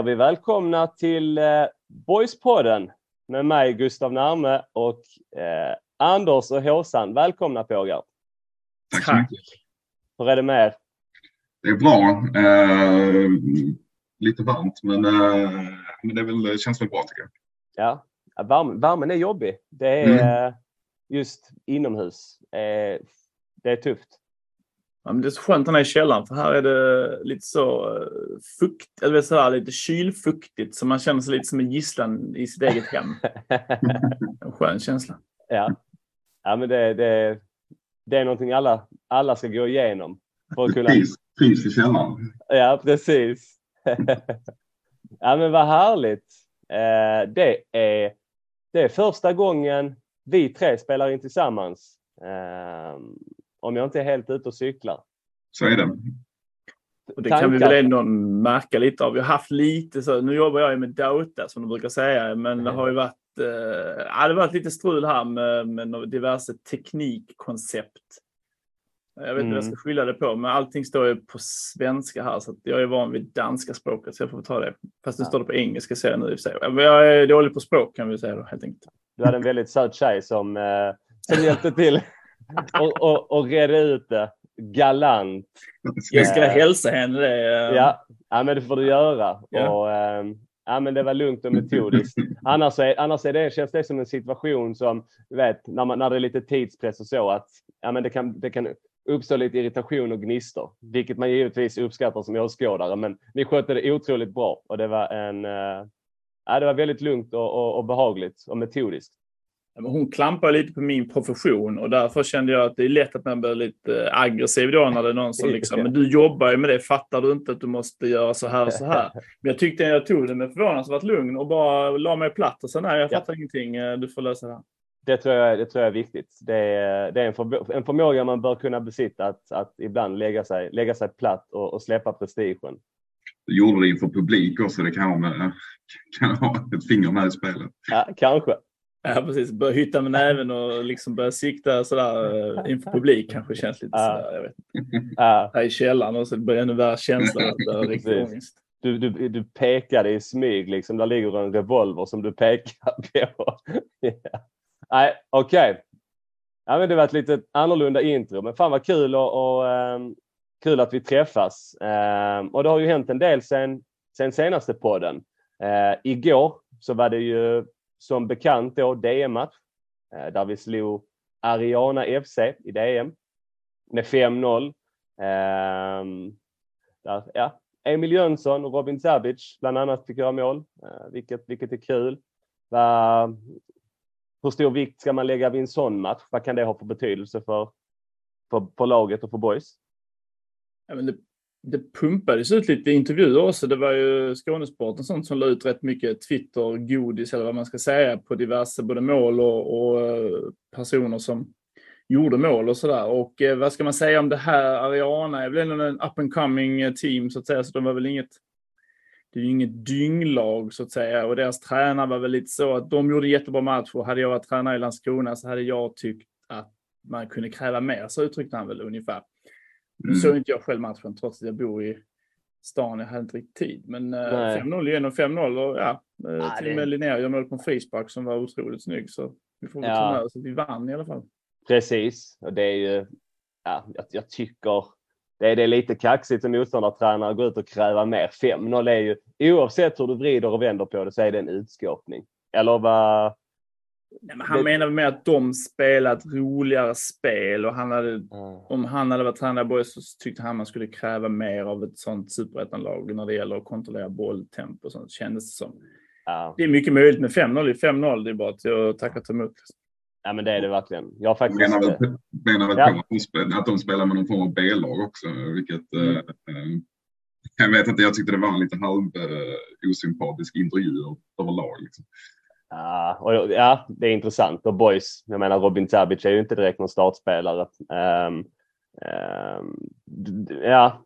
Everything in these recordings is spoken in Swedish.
säger vi välkomna till eh, Boyspodden med mig Gustav Närme och eh, Anders och Håsan. Välkomna pågar! Tack så mycket! Hur är det med er? Det är bra. Eh, lite varmt men, eh, men det, väl, det känns väl bra tycker jag. Ja, värmen, värmen är jobbig. Det är mm. Just inomhus. Eh, det är tufft. Ja, men det är så skönt att han är i källaren för här är det lite så eh, fukt, eller så här, lite kylfuktigt så man känner sig lite som en gisslan i sitt eget hem. en skön känsla. Ja, ja men det, det, det är någonting alla, alla ska gå igenom. För att kunna... Pris i källaren. Ja, precis. ja, men vad härligt. Eh, det, är, det är första gången vi tre spelar in tillsammans. Om jag inte är helt ute och cyklar. Så är det. Och det Tankar. kan vi väl ändå märka lite av. Vi har haft lite så, nu jobbar jag ju med Dauta som de brukar säga, men det har ju varit, eh, det har varit lite strul här med, med diverse teknikkoncept. Jag vet inte mm. vad jag ska mm. skylla det på, men allting står ju på svenska här så jag är van vid danska språket så jag får ta det. Fast det ja. står det på engelska ser jag nu i sig. Jag är dålig på språk kan vi säga då helt enkelt. Du hade en väldigt söt tjej som, eh, som hjälpte till och, och, och reda ut det galant. Jag ska hälsa henne det. Ja, ja men det får du göra. Ja. Och, ähm, ja, men det var lugnt och metodiskt. Annars, är, annars är det, känns det som en situation som, du vet, när, man, när det är lite tidspress och så, att ja, men det, kan, det kan uppstå lite irritation och gnistor, vilket man givetvis uppskattar som åskådare. Men ni skötte det otroligt bra och det var en, äh, ja, det var väldigt lugnt och, och, och behagligt och metodiskt hon klampar lite på min profession och därför kände jag att det är lätt att man blir lite aggressiv då när det är någon som liksom, men du jobbar ju med det, fattar du inte att du måste göra så här och så här? Men jag tyckte jag tog det med förvånansvärt lugn och bara la mig platt och sa nej, jag fattar ja. ingenting, eh, du får lösa det här. Det tror jag, det tror jag är viktigt. Det är, det är en, för, en förmåga man bör kunna besitta att, att ibland lägga sig, lägga sig platt och, och släppa prestigen. Du gjorde det inför publik också, det kan ha ett finger med i spelet. Ja, kanske. Ja, precis. Börja hytta med näven och liksom börja sikta sådär eh, inför publik kanske känns lite sådär. Jag vet. Ja. Här i källaren och så det ännu värre att det ångest. Du, du, du pekade i smyg, liksom. där ligger en revolver som du pekar på. ja. Nej, okej. Okay. Ja, men det var ett lite annorlunda intro, men fan vad kul och, och um, kul att vi träffas. Um, och det har ju hänt en del sen, sen senaste podden. Uh, igår så var det ju som bekant då DM-match eh, där vi slog Ariana FC i DM med 5-0. Ehm, där, ja, Emil Jönsson och Robin Zabic bland annat fick göra mål, eh, vilket, vilket är kul. hur stor vikt ska man lägga vid en sån match? Vad kan det ha för betydelse för, för, för laget och för boys? Ja, men det det pumpades ut lite intervjuer också. Det var ju Skånesporten sånt som la ut rätt mycket Twitter, godis eller vad man ska säga på diverse både mål och, och eh, personer som gjorde mål och sådär. Och eh, vad ska man säga om det här? Ariana är väl ändå en up and coming eh, team så att säga, så de var väl inget det är ju inget dynglag så att säga och deras tränare var väl lite så att de gjorde jättebra match och hade jag varit tränare i Landskrona så hade jag tyckt att man kunde kräva mer, så uttryckte han väl ungefär. Nu mm. såg inte jag själv matchen trots att jag bor i stan. Jag hade inte riktigt tid. Men 5-0 igen och 5-0 och ja, ah, till och med Linnea gör mål på en frispark som var otroligt snygg. Så vi får väl ja. ta med oss att vi vann i alla fall. Precis, och det är ju, ja, jag, jag tycker det är, det är lite kaxigt som motståndartränare att gå ut och kräva mer. 5-0 är ju, oavsett hur du vrider och vänder på det, så är det en utskåpning. Eller vad, Nej, men han det... menade med att de spelat roligare spel och han hade, mm. om han hade varit tränare boy så tyckte han man skulle kräva mer av ett sånt superettanlag när det gäller att kontrollera bolltempo och sånt kändes det som. Mm. Det är mycket möjligt med 5-0 i 5-0, det är bara att tacka och ta emot. Ja men det är det verkligen. Jag faktiskt... menar väl, menar väl ja. att de spelar med någon form av B-lag också, vilket mm. eh, jag vet inte, jag tyckte det var en lite halv eh, osympatisk intervju överlag. Liksom. Ja, och, ja, det är intressant. Och boys, jag menar Robin Tabic är ju inte direkt någon startspelare. Um, um, ja.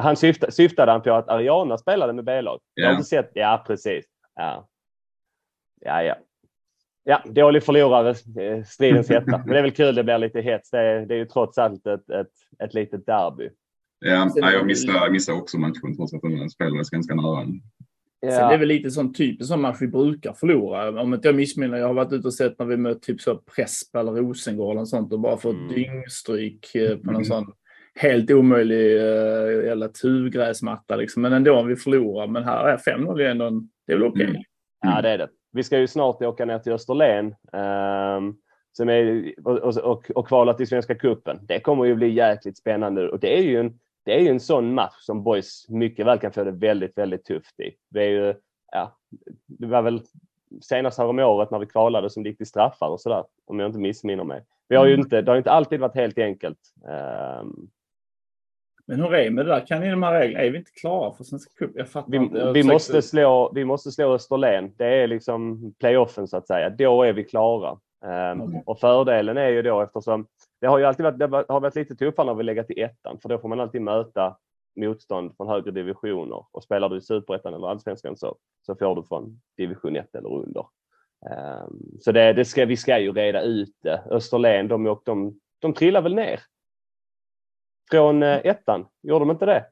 Han syftade, syftade han på att Ariana spelade med B-lag? Jag har inte sett, ja precis. Ja. Ja, ja. Ja, dålig förlorare, eh, stridens hetta. Men det är väl kul, det blir lite hets. Det är, det är ju trots allt ett, ett, ett litet derby. Ja, jag missade, missade också matchen trots att den spelades ganska nära. Ja. Sen det är väl lite sån typisk sån match vi brukar förlora. Om inte jag missminner, jag har varit ute och sett när vi mött typ så Prespa eller Rosengård och sånt och bara fått mm. dyngstryk eh, på någon mm. sån helt omöjlig uh, jävla turgräsmatta liksom. Men ändå om vi förlorar. Men här är 5-0 ändå, det är väl okej. Okay. Mm. Ja, det är det. Vi ska ju snart åka ner till Österlen. Um, som är, och, och, och kvala till Svenska Cupen. Det kommer ju bli jäkligt spännande och det är ju en, det är ju en sån match som boys mycket väl kan få det väldigt, väldigt tufft i. Det är ju, ja, det var väl senast här om året när vi kvalade som det gick till straffar och sådär, om jag inte missminner mig. Vi har ju mm. inte, det har inte alltid varit helt enkelt. Um, men hur är det med det där? Kan ni de här reglerna? Är vi inte klara för Svenska cup? Jag fattar vi, inte. vi, måste slå, vi måste slå Österlen. Det är liksom playoffen så att säga. Då är vi klara. Um, okay. Och fördelen är ju då eftersom det har ju alltid varit, det har varit lite tuffare när vi lägger till ettan för då får man alltid möta motstånd från högre divisioner och spelar du i superettan eller allsvenskan så, så får du från division 1 eller under. Um, så det, det, ska, vi ska ju reda ut det. Österlen, de, de, de trillar väl ner? Från uh, ettan, gjorde de inte det?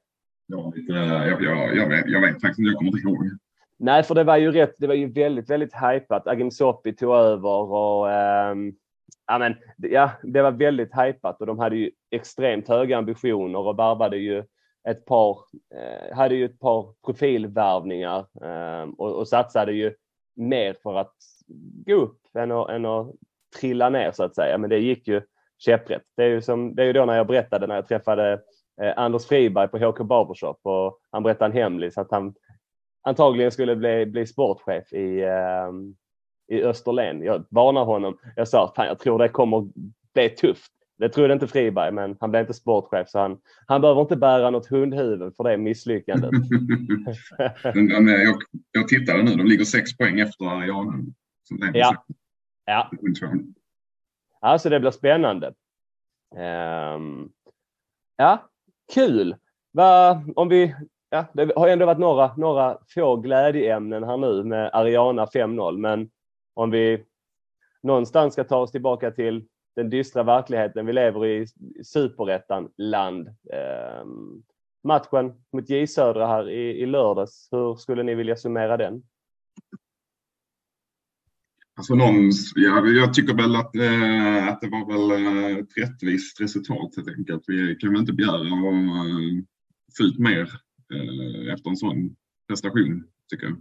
Ja, jag, jag, jag, vet, jag vet faktiskt inte, jag kommer inte ihåg. Nej, för det var ju rätt. Det var ju väldigt, väldigt hajpat. Agim Soppi tog över och um, ja, men, ja, det var väldigt hajpat och de hade ju extremt höga ambitioner och värvade ju ett par, eh, hade ju ett par profilvärvningar eh, och, och satsade ju mer för att gå upp än att, än att trilla ner så att säga. Men det gick ju käpprätt. Det är ju, som, det är ju då när jag berättade när jag träffade eh, Anders Friberg på HK Barbershop och han berättade en hemlis att han antagligen skulle bli, bli sportchef i, eh, i Österlen. Jag varnar honom. Jag sa att jag tror det kommer bli tufft. Det trodde inte Friberg, men han blev inte sportchef så han, han behöver inte bära något hundhuvud för det misslyckandet. jag, jag tittade nu, de ligger sex poäng efter Ariana. Ja. ja. Alltså det blir spännande. Um, ja, kul. Va, om vi, ja, det har ändå varit några, några få glädjeämnen här nu med Ariana 5-0, men om vi någonstans ska ta oss tillbaka till den dystra verkligheten vi lever i, superettan-land. Eh, matchen mot J Södra här i, i lördags, hur skulle ni vilja summera den? Alltså någon, ja, jag tycker väl att, eh, att det var väl ett rättvist resultat helt enkelt. Vi kan väl inte begära fullt eh, få ut mer eh, efter en sån prestation, tycker jag.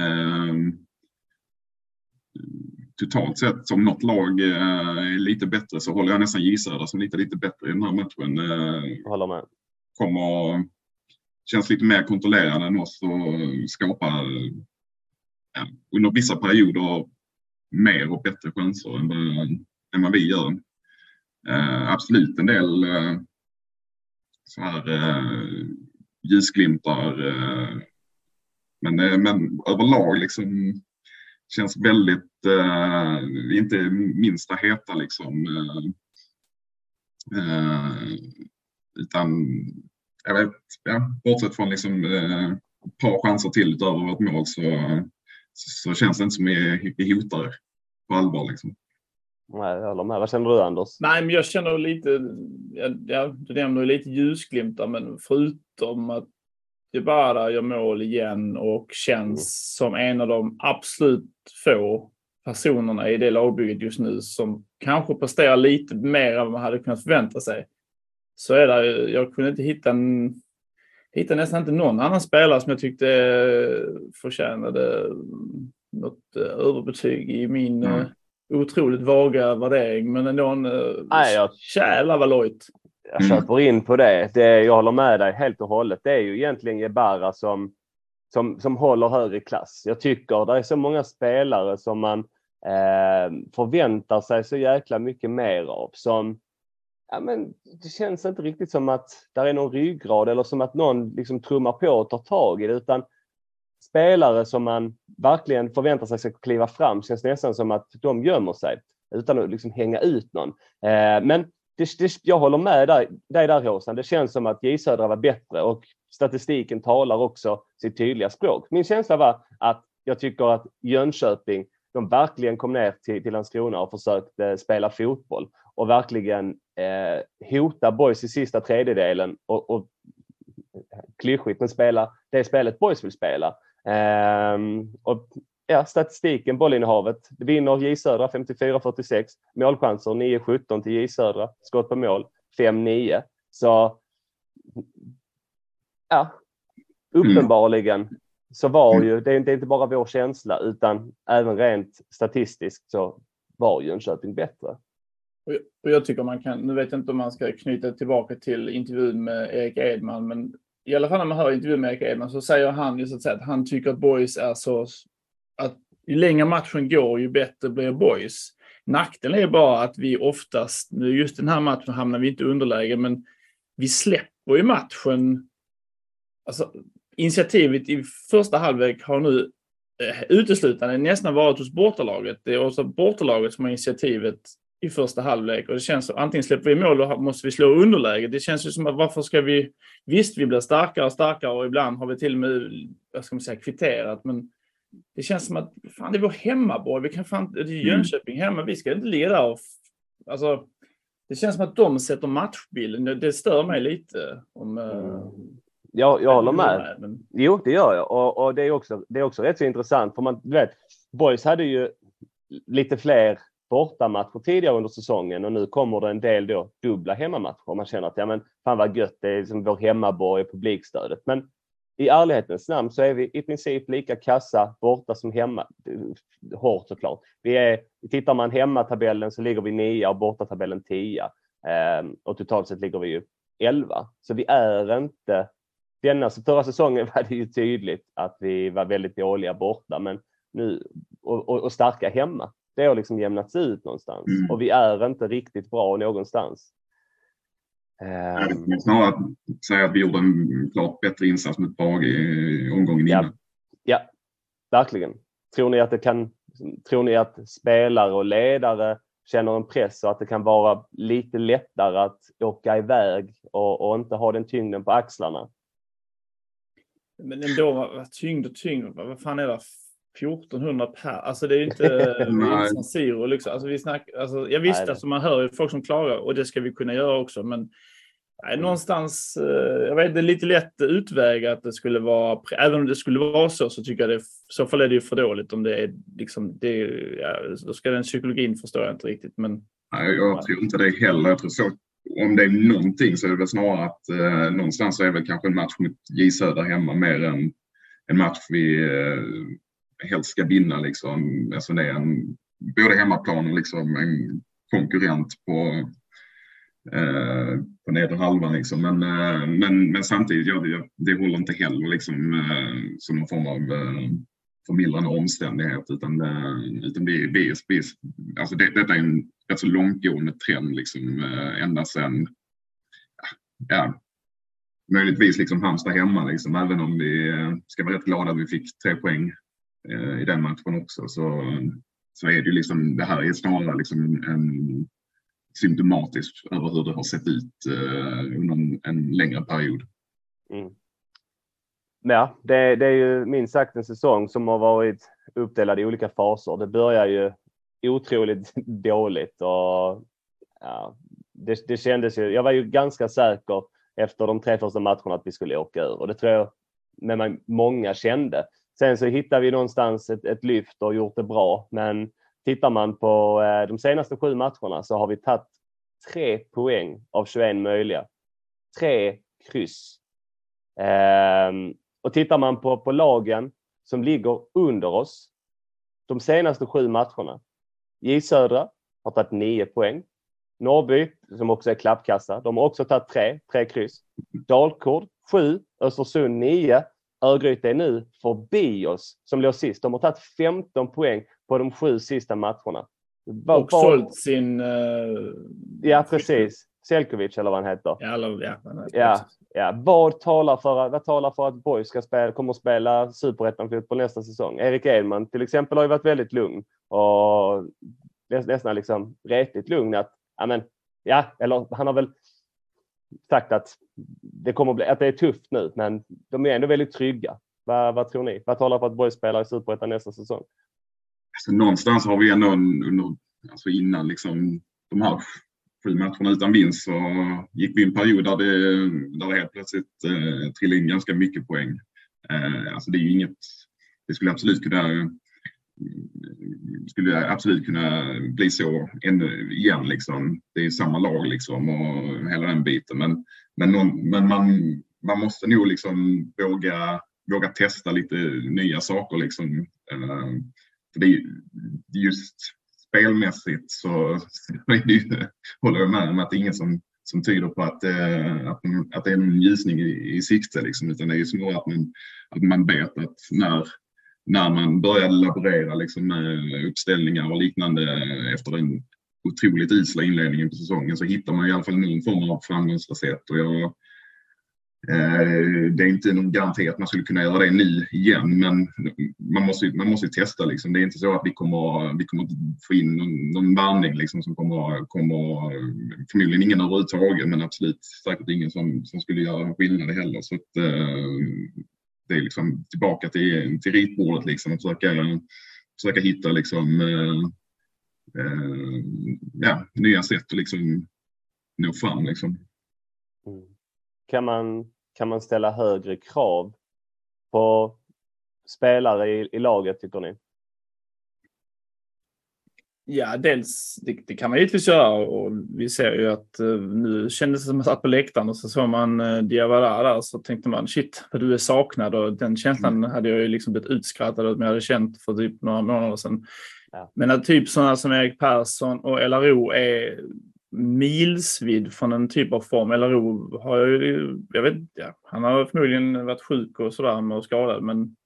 Eh, totalt sett som något lag eh, är lite bättre så håller jag nästan J som lite, lite bättre i den här matchen. Eh, håller med. Kommer, känns lite mer kontrollerande än oss och skapar ja, under vissa perioder mer och bättre chanser än vad, än vad vi gör. Eh, absolut en del eh, så här eh, ljusglimtar. Eh, men, men överlag liksom känns väldigt, eh, inte minsta heta liksom. Eh, eh, utan jag vet, ja, bortsett från liksom eh, ett par chanser till utöver vårt mål så, så, så känns det inte som vi, vi hotar på allvar liksom. Nej, jag håller med. Vad känner du Anders? Nej, men jag känner lite, ja, du nämner lite ljusglimtar, men förutom att Dybala gör mål igen och känns som en av de absolut få personerna i det lagbygget just nu som kanske presterar lite mer än vad man hade kunnat förvänta sig. Så är det, jag kunde inte hitta en, hitta nästan inte någon annan spelare som jag tyckte förtjänade något överbetyg i min mm. otroligt vaga värdering. Men ändå en Nej, jag... lojt jag mm. köper in på det. det. Jag håller med dig helt och hållet. Det är ju egentligen Jebara som, som, som håller högre klass. Jag tycker det är så många spelare som man eh, förväntar sig så jäkla mycket mer av. Som, ja, men det känns inte riktigt som att det är någon ryggrad eller som att någon liksom trummar på och tar tag i det. Utan spelare som man verkligen förväntar sig ska kliva fram känns nästan som att de gömmer sig utan att liksom hänga ut någon. Eh, men det, det, jag håller med dig, där Håsan. Det känns som att J Södra var bättre och statistiken talar också sitt tydliga språk. Min känsla var att jag tycker att Jönköping de verkligen kom ner till, till Landskrona och försökte spela fotboll och verkligen eh, hota boys i sista tredjedelen och, och klyschigt, men spela det spelet boys vill spela. Eh, och ja, statistiken, bollinnehavet. Vinner J Södra 54-46. Målchanser 9-17 till J Södra. Skott på mål 5-9. Så ja, uppenbarligen så var ju, det är inte bara vår känsla utan även rent statistiskt så var Jönköping bättre. Och jag tycker man kan, nu vet jag inte om man ska knyta tillbaka till intervjun med Erik Edman, men i alla fall när man hör intervjun med Erik Edman så säger han ju så att, säga, att han tycker att Boys är så att ju längre matchen går ju bättre blir Boys. Nackdelen är bara att vi oftast, just den här matchen hamnar vi inte i underläge, men vi släpper ju matchen. Alltså, initiativet i första halvlek har nu eh, uteslutande nästan varit hos bortalaget. Det är också bortalaget som har initiativet i första halvlek och det känns som antingen släpper vi mål och måste vi slå underläge. Det känns ju som att varför ska vi... Visst, vi blir starkare och starkare och ibland har vi till och med, vad ska man säga, kvitterat, men det känns som att fan, det är vår hemmaborg. Vi kan fan, det är mm. Jönköping hemma. Vi ska inte där och... Alltså, det känns som att de sätter matchbilden. Det stör mig lite. Om, eh, mm. jag, jag håller med. Men... Jo, det gör jag. Och, och, det, är också, det är också rätt så intressant. För man, du vet, Boys hade ju lite fler bortamatcher tidigare under säsongen och nu kommer det en del då dubbla hemmamatcher. Man känner att ja, men fan vad gött, det är liksom vår hemmaborg och publikstödet. Men i ärlighetens namn så är vi i princip lika kassa borta som hemma. Hårt såklart. Vi är, tittar man hemmatabellen så ligger vi nia och bortatabellen tia. Eh, och totalt sett ligger vi ju elva. Så vi är inte... Denna, förra säsongen var det ju tydligt att vi var väldigt dåliga borta men nu, och, och, och starka hemma. Det har liksom jämnats ut någonstans mm. och vi är inte riktigt bra någonstans. Um, snarare att säga att vi gjorde en klart bättre insats mot Brage i omgången ja, innan. Ja, verkligen. Tror ni att det kan, tror ni att spelare och ledare känner en press och att det kan vara lite lättare att åka iväg och, och inte ha den tyngden på axlarna? Men ändå, tyngd och tyngd, vad fan är det? 1400 per, alltså det är ju inte San Siro liksom. Alltså vi snack, alltså, jag visste, alltså man hör ju folk som klagar och det ska vi kunna göra också, men nej, någonstans, eh, jag vet det är lite lätt utväg att det skulle vara, även om det skulle vara så, så tycker jag det, så fall är det ju för dåligt om det är liksom, det, ja, då ska den psykologin förstår jag inte riktigt, men. Nej, jag tror inte det heller. Jag tror så, om det är någonting så är det väl snarare att eh, någonstans så är väl kanske en match mot J Söder hemma mer än en match vi eh, helst ska vinna. Liksom. Alltså det är en, både hemmaplan och liksom en konkurrent på, eh, på nedre halvan. Liksom. Men, eh, men, men samtidigt, ja, det, det håller inte heller liksom, eh, som någon form av eh, förmildrande omständighet. Utan, eh, utan det, vi, det, alltså det, detta är en rätt så långtgående trend liksom, eh, ända sedan ja, möjligtvis liksom Halmstad hemma, liksom, även om vi eh, ska vara rätt glada att vi fick tre poäng Eh, i den matchen också så, så är det ju liksom, det här är snarare liksom en, symptomatiskt över hur det har sett ut eh, under en, en, längre period. Mm. Ja, det, det, är ju minst sagt en säsong som har varit uppdelad i olika faser. Det börjar ju otroligt dåligt och ja, det, det kändes ju. Jag var ju ganska säker efter de tre första matcherna att vi skulle åka ur och det tror jag med många kände. Sen så hittade vi någonstans ett, ett lyft och gjort det bra. Men tittar man på eh, de senaste sju matcherna så har vi tagit tre poäng av 21 möjliga. Tre kryss. Ehm, och tittar man på, på lagen som ligger under oss de senaste sju matcherna. J Södra har tagit nio poäng. Norrby, som också är klappkassa, de har också tagit tre, tre kryss. Dalkurd sju, Östersund nio, Örgryte är nu förbi oss som låg sist. De har tagit 15 poäng på de sju sista matcherna. Var, och sålt sin... Uh... Ja, precis. Selkovic eller vad han heter. Ja, eller, ja, ja, ja. Vad, talar för, vad talar för att Boys ska spela, kommer att spela superettan-fotboll nästa säsong? Erik Edman till exempel har ju varit väldigt lugn och nästan liksom retligt lugn att, ja, men, ja, eller han har väl sagt att det kommer att, bli, att det är tufft nu, men de är ändå väldigt trygga. Vad, vad tror ni? Vad talar för att Borg spelar i Superettan nästa säsong? Alltså, någonstans har vi ändå under, alltså innan liksom de här sju matcherna utan vinst så gick vi en period där det, där det helt plötsligt eh, trillade in ganska mycket poäng. Eh, alltså det är ju inget, det skulle absolut kunna skulle absolut kunna bli så ännu igen liksom. Det är samma lag liksom och hela den biten. Men, men, någon, men man, man måste nog liksom våga, våga testa lite nya saker liksom. Eh, för det är just spelmässigt så, det håller jag med om att det är inget som, som tyder på att, eh, att, att det är en ljusning i, i sikte liksom, utan det är ju snarare att man, att man vet att när när man började laborera liksom med uppställningar och liknande efter den otroligt isla inledningen på säsongen så hittar man i alla fall någon form av framgångsrecept. Och jag, Eh, det är inte någon garanti att man skulle kunna göra det nu igen, men man måste, man måste testa. Liksom. Det är inte så att vi kommer, vi kommer få in någon, någon varning liksom, som kommer, kommer, förmodligen ingen överhuvudtaget, men absolut säkert ingen som, som skulle göra skillnad heller. Så att, eh, det är liksom tillbaka till, till ritbordet liksom och försöka, försöka hitta liksom, eh, eh, ja, nya sätt att liksom nå fram. Liksom. Mm. Kan, man, kan man ställa högre krav på spelare i, i laget tycker ni? Ja, dels det, det, kan man givetvis göra och vi ser ju att uh, nu kändes det som att man satt på läktaren och så såg man uh, Diawara där så tänkte man shit vad du är saknad och den känslan mm. hade jag ju liksom blivit utskrattad att jag hade känt för typ några månader sedan. Ja. Men att typ sådana som Erik Persson och LRO är milsvid från en typ av form. LRO har ju, jag vet ja, han har förmodligen varit sjuk och sådär och skadad men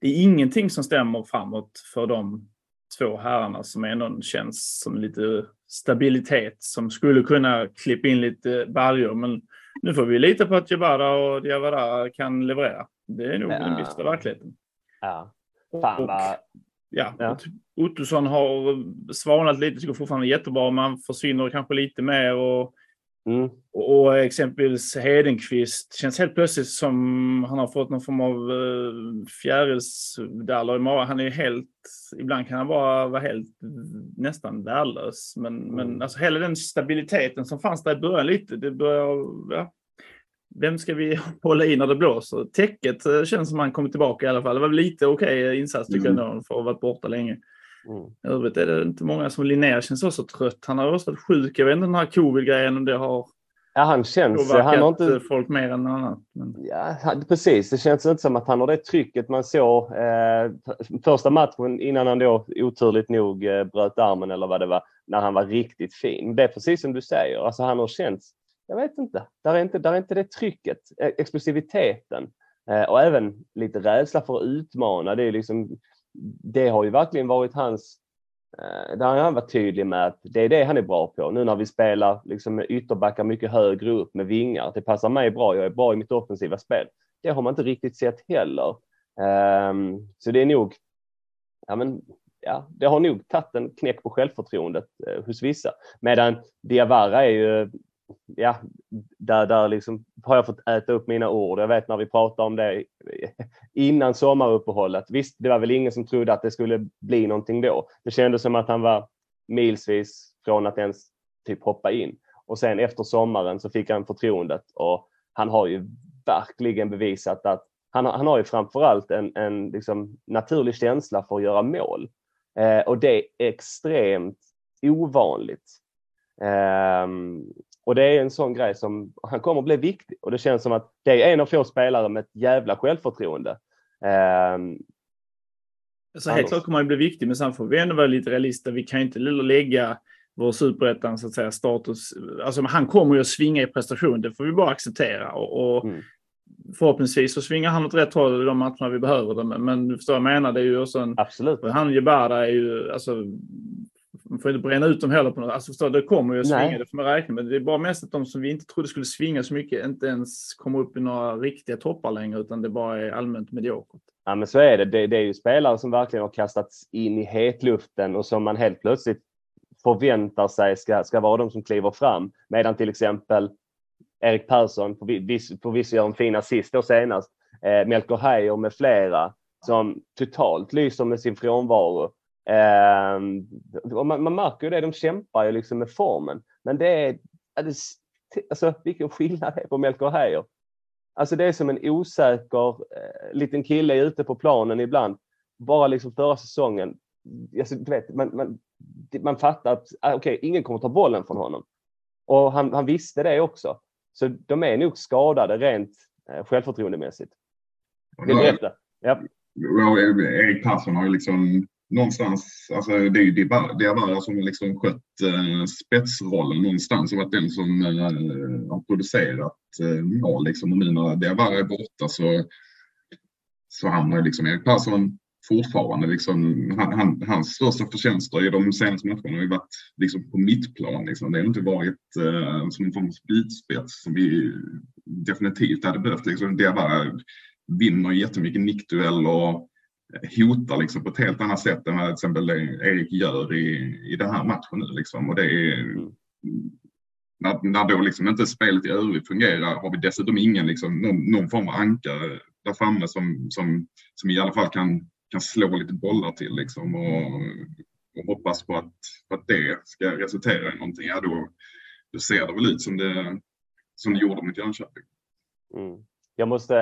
det är ingenting som stämmer framåt för dem två herrarna som ändå känns som lite stabilitet som skulle kunna klippa in lite baljor. Men nu får vi lita på att Jabara och Diawara kan leverera. Det är nog ja. den bistra verkligheten. Ja. Fan vad... Ja, ja. Ottosson har svalnat lite, tycker fortfarande jättebra. Man försvinner kanske lite mer och Mm. Och, exempelvis Hedenqvist känns helt plötsligt som han har fått någon form av uh, fjärilsdaller i magen. Han är helt, ibland kan han bara vara helt nästan värdelös. Men, mm. men alltså hela den stabiliteten som fanns där i början lite, det börjar, ja. Vem ska vi hålla i när det blåser? Täcket uh, känns som han kommer tillbaka i alla fall. Det var lite okej okay insats tycker mm. jag för att ha varit borta länge. Mm. Övrigt är det inte många som Linnér känns också trött. Han har också varit sjuk. Jag vet inte den här covid-grejen om det har Ja, han känns... Han har inte... folk mer än annat. Men... Ja, precis. Det känns inte som att han har det trycket man såg eh, första matchen innan han då oturligt nog eh, bröt armen eller vad det var, när han var riktigt fin. Det är precis som du säger. Alltså han har känts... Jag vet inte. Där är inte, där är inte det trycket, eh, explosiviteten eh, och även lite rädsla för att utmana. Det är liksom det har ju verkligen varit hans eh, där har han varit tydlig med att det är det han är bra på. Nu när vi spelar liksom med ytterbackar mycket högre upp med vingar. Det passar mig bra. Jag är bra i mitt offensiva spel. Det har man inte riktigt sett heller. Ehm, så det är nog, ja men, ja, det har nog tagit en knäck på självförtroendet eh, hos vissa. Medan Diawara är ju ja, där, där liksom har jag fått äta upp mina ord. Jag vet när vi pratade om det innan sommaruppehållet. Visst, det var väl ingen som trodde att det skulle bli någonting då. Det kändes som att han var milsvis från att ens typ hoppa in. Och sen efter sommaren så fick han förtroendet och han har ju verkligen bevisat att han, han har ju framförallt en, en liksom naturlig känsla för att göra mål. Eh, och det är extremt ovanligt. Um, och det är en sån grej som han kommer att bli viktig och det känns som att det är en av få spelare med ett jävla självförtroende. Um, så helt klart kommer han bli viktig, men sen får vi ändå vara lite realister. Vi kan inte lägga vår superettan så att säga status. Alltså han kommer ju att svinga i prestation, det får vi bara acceptera. Och, och mm. Förhoppningsvis så svingar han åt rätt håll i de matcherna vi behöver det. Men, men du förstår vad jag menar, det är ju också en... Absolut. Han Jebara är ju, alltså man får inte bränna ut dem heller på något. Alltså förstå, det kommer ju att svinga, det får man räkna med. Det är bara mest att de som vi inte trodde skulle svinga så mycket inte ens kommer upp i några riktiga toppar längre, utan det bara är allmänt mediokert. Ja, men så är det. det. Det är ju spelare som verkligen har kastats in i hetluften och som man helt plötsligt förväntar sig ska, ska vara de som kliver fram. Medan till exempel Erik Persson förvisso gör en fin assist då senast. Eh, Melker Heier med flera som totalt lyser med sin frånvaro Eh, och man, man märker ju det, de kämpar ju liksom med formen. Men det är, alltså vilken skillnad det är på Melker Heier. Alltså det är som en osäker eh, liten kille ute på planen ibland. Bara liksom förra säsongen. Alltså, du vet, man, man, man fattar att ah, okay, ingen kommer ta bollen från honom. Och han, han visste det också. Så de är nog skadade rent eh, självförtroendemässigt. Vill du berätta? Ja. Erik Persson har ju liksom någonstans, alltså det är ju Diawara som har liksom skött eh, spetsrollen någonstans och varit den som eh, har producerat eh, mål liksom. Och nu när Diawara är borta så, så hamnar ju liksom Erik Persson fortfarande liksom, han, han, hans största förtjänster i de senaste matcherna har ju varit liksom på mittplan. Liksom. Det har inte varit eh, som en form av spjutspets som vi definitivt hade behövt. Liksom. Diawara vinner jättemycket nickdueller hotar liksom på ett helt annat sätt än vad till exempel Erik gör i, i den här matchen nu. Liksom. Och det är, mm. när, när då liksom inte spelet i övrigt fungerar har vi dessutom ingen liksom, någon, någon form av ankare där framme som, som, som i alla fall kan, kan slå lite bollar till liksom, och, och hoppas på att, på att det ska resultera i någonting. Ja, då, då ser det väl ut som det, som det gjorde mot Jönköping. Mm. Jag måste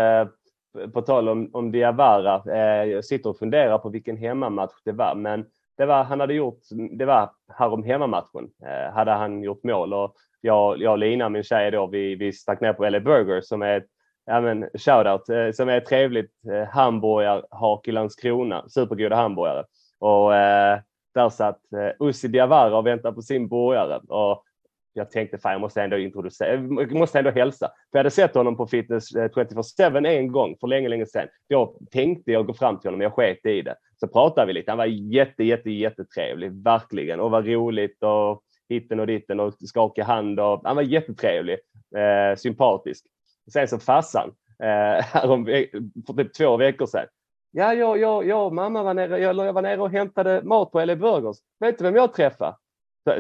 på tal om, om Diawara, eh, jag sitter och funderar på vilken hemmamatch det var, men det var, han hade gjort, det var här om hemmamatchen, eh, hade han gjort mål och jag, jag och Lina, min tjej då, vi, vi stack ner på LA Burger som är ja men shoutout, eh, som är ett trevligt eh, hamburgarhak i Landskrona, supergoda hamburgare. Och eh, där satt eh, Ussi Diawara och väntade på sin burgare. Och jag tänkte fan jag måste ändå introducera, jag måste ändå hälsa. För jag hade sett honom på Fitness eh, 24-7 en gång för länge, länge sedan. Då tänkte jag gå fram till honom, jag sket i det. Så pratade vi lite. Han var jätte, jätte, jättetrevlig, verkligen. Och var roligt och hitten och ditten och skaka hand. Och, han var jättetrevlig, eh, sympatisk. Sen så farsan, eh, för typ två veckor sedan. Ja, jag, jag, jag och mamma var nere, jag, jag var nere och hämtade mat på LA Burgers. Vet du vem jag träffade?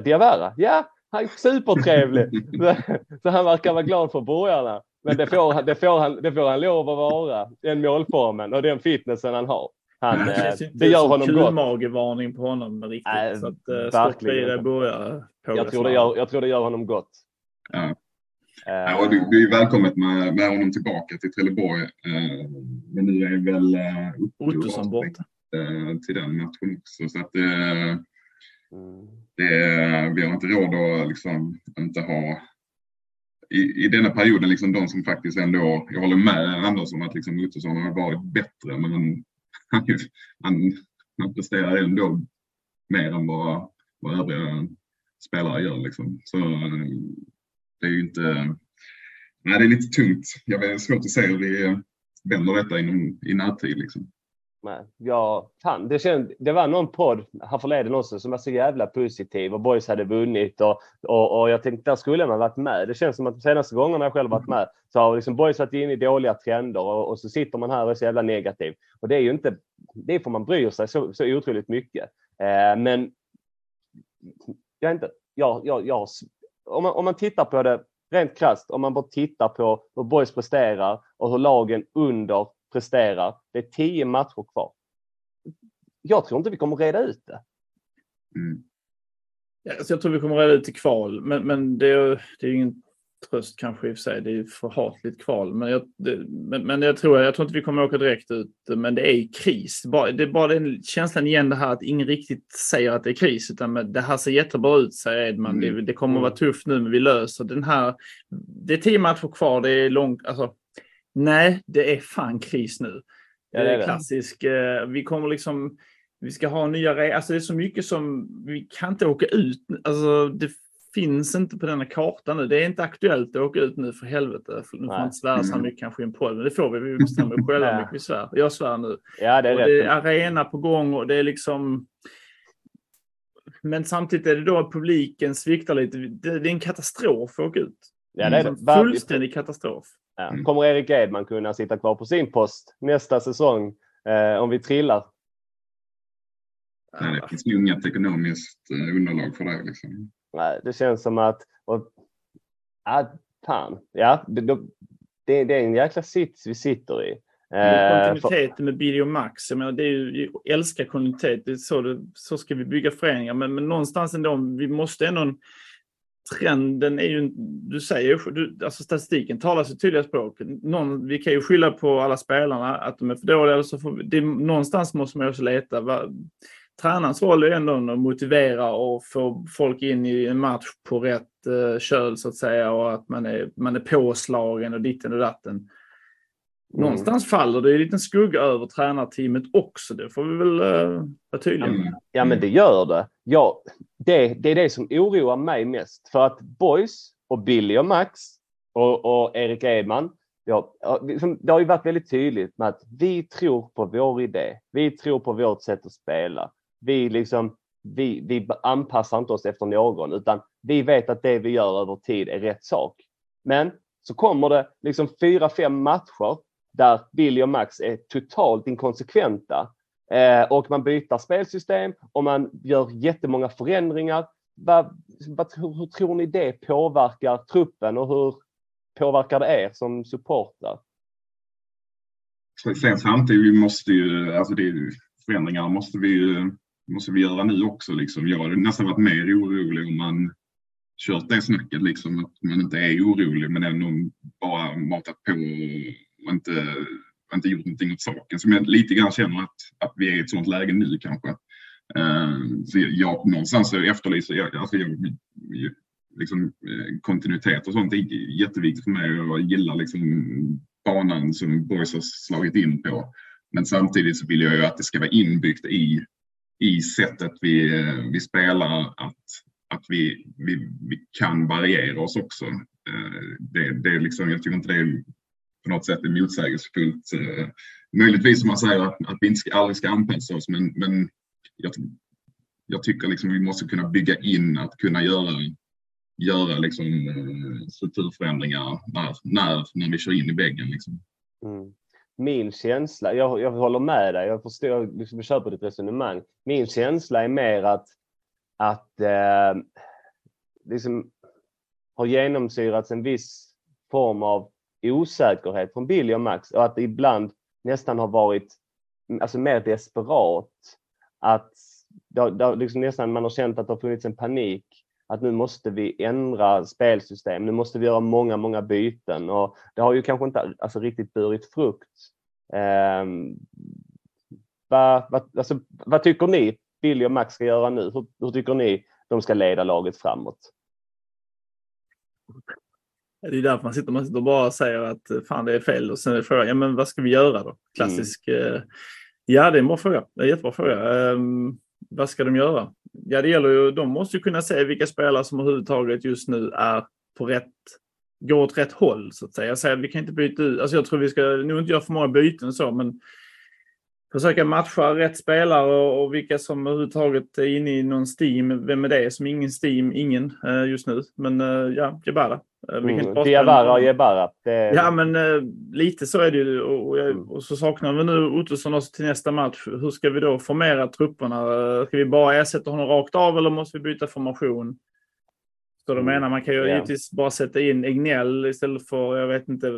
Diawara? Ja, han är supertrevlig. så han verkar vara glad för borgarna. Men det får, det, får han, det får han lov att vara, den målformen och den fitnessen han har. Han, det, känns eh, det gör honom gott. magevarning på honom riktigt. Äh, så att, uh, verkligen. Börjar jag, tror det gör, jag tror det gör honom gott. Ja. Uh, ja, och det, det är välkommet med, med honom tillbaka till Trelleborg. Uh, men nu är väl uh, Ottosson borta. Uh, till den matchen också. Så att, mm Mm. det, vi har inte råd att liksom inte ha i, i denna perioden, liksom de som faktiskt ändå, jag håller med Anders om att liksom Ottosson har varit bättre, men han, han, han presterar ändå mer än vad, vad övriga spelare gör. Liksom. Så det är ju inte, nej det är lite tungt. Jag är svårt att se hur vi vänder detta inom, i närtid. Liksom. Nej, jag, fan, det, känd, det var någon podd härförleden också som var så jävla positiv och boys hade vunnit och, och, och jag tänkte där skulle man varit med. Det känns som att de senaste gångerna jag själv varit med så har liksom boys varit inne i dåliga trender och, och, så sitter man här och är så jävla negativ. Och det är ju inte, det får man bryr sig så, så otroligt mycket. Eh, men jag inte, jag, jag, jag, om, man, om man tittar på det rent krasst, om man bara tittar på hur boys presterar och hur lagen under presterar. Det är tio matcher kvar. Jag tror inte vi kommer reda ut det. Mm. Ja, alltså jag tror vi kommer reda ut i kval, men, men det, är, det är ingen tröst kanske i och för sig. Det är för hatligt kval. Men jag, det, men, men jag, tror, jag tror inte vi kommer åka direkt ut. Men det är kris. Bara, det är bara den känslan igen det här att ingen riktigt säger att det är kris. Utan det här ser jättebra ut, säger Edman. Mm. Det, det, kommer att vara tufft nu, men vi löser den här. Det är tio matcher kvar. Det är långt. Alltså, Nej, det är fan kris nu. Ja, det är klassisk. Eh, vi kommer liksom, vi ska ha nya regler. Alltså det är så mycket som, vi kan inte åka ut. Alltså det finns inte på denna kartan nu. Det är inte aktuellt att åka ut nu för helvete. nu får man inte svära så mm. mycket kanske i en podd, men det får vi. Vi bestämmer själva hur mycket vi svär. Jag svär nu. Ja, det är, och det är arena på gång och det är liksom men samtidigt är det då att publiken sviktar lite. Det, är en katastrof att åka ut. Ja, det är det. Fullständig katastrof. Ja. Mm. Kommer Erik Edman kunna sitta kvar på sin post nästa säsong eh, om vi trillar? Nej, det finns ju inget ekonomiskt eh, underlag för det. Liksom. Nej, det känns som att... Och, ja, fan. Ja, det, det, det är en jäkla sits vi sitter i. Eh, kontinuiteten med Billy och Max, jag menar, det är ju, jag älskar kontinuitet, det är så, det, så ska vi bygga föreningar, men, men någonstans ändå, vi måste ändå trenden är ju, du säger du, alltså statistiken talar sitt tydliga språk. Någon, vi kan ju skylla på alla spelarna att de är för dåliga. Så får vi, det, någonstans måste man också leta. Va, tränarens roll är ändå att motivera och få folk in i en match på rätt eh, köl så att säga och att man är, man är påslagen och ditten och datten. Mm. Någonstans faller det en liten skugga över tränarteamet också. Det får vi väl uh, vara tydliga med. Mm. Ja, men det gör det. Ja, det. Det är det som oroar mig mest. För att Boys och Billy och Max och, och Erik Edman, ja, liksom, det har ju varit väldigt tydligt med att vi tror på vår idé. Vi tror på vårt sätt att spela. Vi, liksom, vi, vi anpassar inte oss efter någon, utan vi vet att det vi gör över tid är rätt sak. Men så kommer det liksom fyra, fem matcher där Billy och Max är totalt inkonsekventa eh, och man byter spelsystem och man gör jättemånga förändringar. Va, va, hur, hur tror ni det påverkar truppen och hur påverkar det er som supportrar? Sen samtidigt, vi måste ju, alltså det, förändringar måste vi ju måste vi göra nu också. Liksom. Jag hade nästan varit mer orolig om man kört det snacket, liksom, att man inte är orolig men ändå bara matat på och inte, inte gjort någonting åt saken. Som jag lite grann känner att, att vi är i ett sådant läge nu kanske. Uh, så jag, någonstans efterlyser jag, alltså jag, liksom, eh, kontinuitet och sånt är jätteviktigt för mig. Jag gillar liksom banan som Boys har slagit in på. Men samtidigt så vill jag ju att det ska vara inbyggt i, i sättet vi, vi spelar, att, att vi, vi, vi kan variera oss också. Eh, det, det är liksom, jag tycker inte det är på något sätt är motsägelsefullt. Eh, möjligtvis som man säger att, att vi inte ska, aldrig ska anpassa oss, men, men jag, jag tycker liksom vi måste kunna bygga in att kunna göra, göra liksom, eh, strukturförändringar när, när, när vi kör in i väggen. Liksom. Mm. Min känsla, jag, jag håller med dig, jag förstår, liksom, köper ditt resonemang. Min känsla är mer att, att eh, liksom, har genomsyrats en viss form av osäkerhet från Billy och Max och att det ibland nästan har varit alltså mer desperat. Att det, det, liksom nästan man har känt att det har funnits en panik att nu måste vi ändra spelsystem, nu måste vi göra många, många byten och det har ju kanske inte alltså, riktigt burit frukt. Eh, vad, vad, alltså, vad tycker ni Billy och Max ska göra nu? Hur, hur tycker ni de ska leda laget framåt? Det är därför man sitter, man sitter och bara säger att eh, fan det är fel och sen är frågan, ja men vad ska vi göra då? Klassisk. Mm. Ja, det är en bra fråga. Det är en jättebra fråga. Um, vad ska de göra? Ja, det gäller ju, de måste ju kunna se vilka spelare som överhuvudtaget just nu är på rätt, går åt rätt håll så att säga. Jag säger vi kan inte byta ut, alltså jag tror vi ska nog inte göra för många byten så, men försöka matcha rätt spelare och, vilka som överhuvudtaget är inne i någon Steam. Vem är det som ingen Steam? Ingen uh, just nu. Men uh, ja, Jebara. Uh, mm. Diawara och Jebara. Det... Ja, men lite så är det ju. Och, och, mm. och, så saknar vi nu Ottosson också till nästa match. Hur ska vi då formera trupperna? Ska vi bara ersätta honom rakt av eller måste vi byta formation? Så du mm. menar, man kan ju yeah. givetvis bara sätta in Egnell istället för, jag vet inte,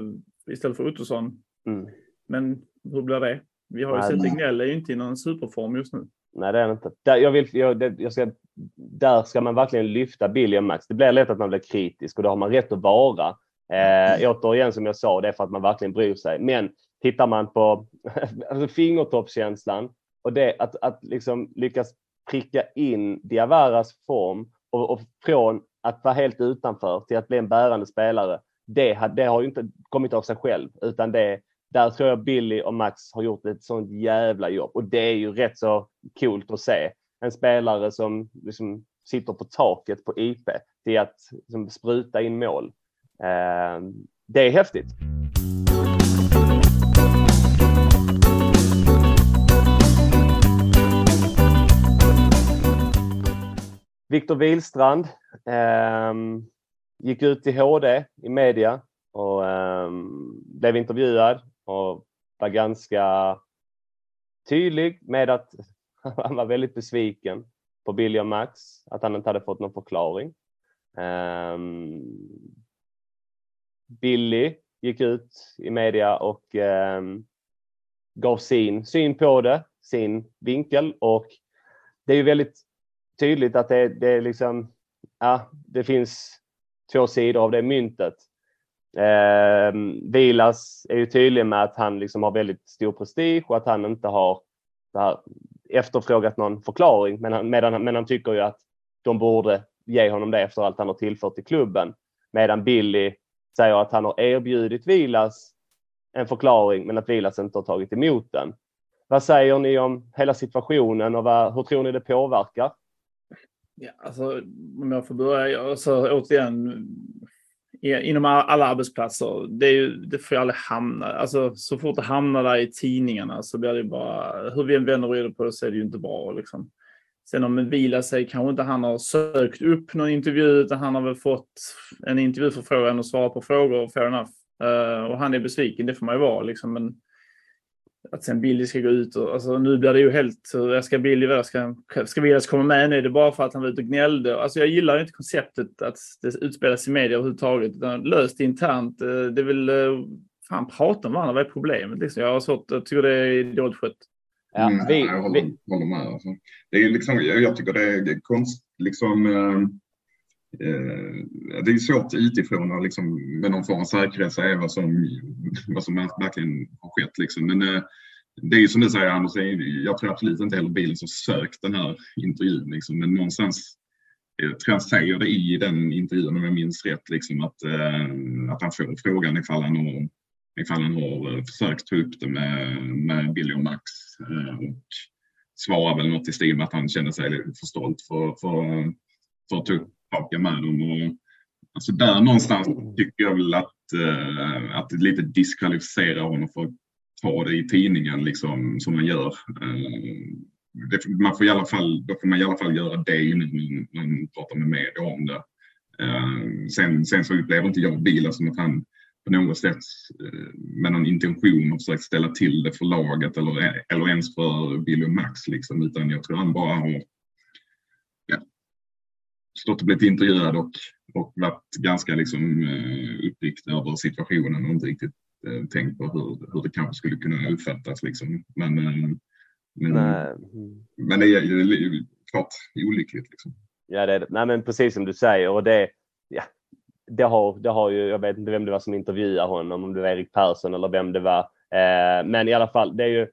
istället för Ottosson. Mm. Men hur blir det? Vi har ju sett Tegnell är ju inte i någon superform just nu. Nej, det är det inte. Där, jag vill, jag, jag ska, där ska man verkligen lyfta Billy och Max. Det blir lätt att man blir kritisk och det har man rätt att vara. Eh, återigen som jag sa, det är för att man verkligen bryr sig. Men tittar man på alltså fingertoppskänslan och det att, att liksom lyckas pricka in Diavaras form och, och från att vara helt utanför till att bli en bärande spelare. Det, det har ju inte kommit av sig själv, utan det, där tror jag Billy och Max har gjort ett sånt jävla jobb och det är ju rätt så coolt att se. En spelare som liksom sitter på taket på IP till att liksom spruta in mål. Eh, det är häftigt. Viktor Wilstrand eh, gick ut till HD i media och eh, blev intervjuad och var ganska tydlig med att han var väldigt besviken på Billy och Max, att han inte hade fått någon förklaring. Um, Billy gick ut i media och um, gav sin syn på det, sin vinkel och det är ju väldigt tydligt att det, det är liksom, ja, det finns två sidor av det myntet. Eh, Vilas är ju tydlig med att han liksom har väldigt stor prestige och att han inte har här, efterfrågat någon förklaring. Men han, medan, men han tycker ju att de borde ge honom det efter allt han har tillfört i klubben. Medan Billy säger att han har erbjudit Vilas en förklaring men att Vilas inte har tagit emot den. Vad säger ni om hela situationen och vad, hur tror ni det påverkar? Ja, alltså, om jag får börja, alltså, återigen, inom alla arbetsplatser, det, är ju, det får ju aldrig hamna, alltså så fort det hamnar där i tidningarna så blir det bara, hur vi än vänder och vrider på det så är det ju inte bra liksom. Sen om Vila säger sig kanske inte han har sökt upp någon intervju utan han har väl fått en intervjuförfrågan och svarat på frågor, fair enough. Uh, och han är besviken, det får man ju vara liksom. Men att sen Billy ska gå ut och alltså, nu blir det ju helt, jag ska Billy, ska, ska Vilas komma med nu? Är det bara för att han var ute och gnällde? Alltså jag gillar inte konceptet att det utspelas i media överhuvudtaget, utan löst internt. Eh, det är väl, eh, fan prata om varandra, vad är problemet? Liksom, jag har svårt, jag tycker det är dåligt skött. Ja, vi, jag håller, vi... håller med. Alltså. Det är liksom, jag, jag tycker det är konst, liksom, eh, eh, Eh, det är svårt utifrån och liksom, med någon form av säkerhet säga vad som, vad som verkligen har skett. Liksom. Men eh, det är ju som du säger Anders, jag tror absolut inte heller bilen som sökt den här intervjun. Liksom. Men någonstans eh, tror han säger det i den intervjun om jag minns rätt, liksom, att, eh, att han får frågan ifall han har ifall han har eh, försökt ta upp det med, med Billy och Max eh, och svarar väl något i stil med att han känner sig för stolt för, för, för att ta upp saken med dem. Och, alltså där någonstans tycker jag väl att, eh, att det lite diskvalificerar honom för att ta det i tidningen liksom, som man gör. Eh, det, man får i alla fall, då får man i alla fall göra det när man pratar med media om det. Eh, sen, sen så upplever inte jag bilen som att han på något sätt eh, med någon intention och försökt ställa till det för laget eller, eller ens för Billy och Max. Liksom, utan jag tror han bara har stått och blivit intervjuad och, och varit ganska liksom, eh, uppriktig över situationen och inte riktigt eh, tänkt på hur, hur det kanske skulle kunna uppfattas. Liksom. Men, men, men det är ju klart olyckligt. Liksom. Ja, det är det. Nej, men precis som du säger. Och det, ja, det har, det har ju, jag vet inte vem det var som intervjuade honom, om det var Erik Persson eller vem det var. Eh, men i alla fall, det är ju,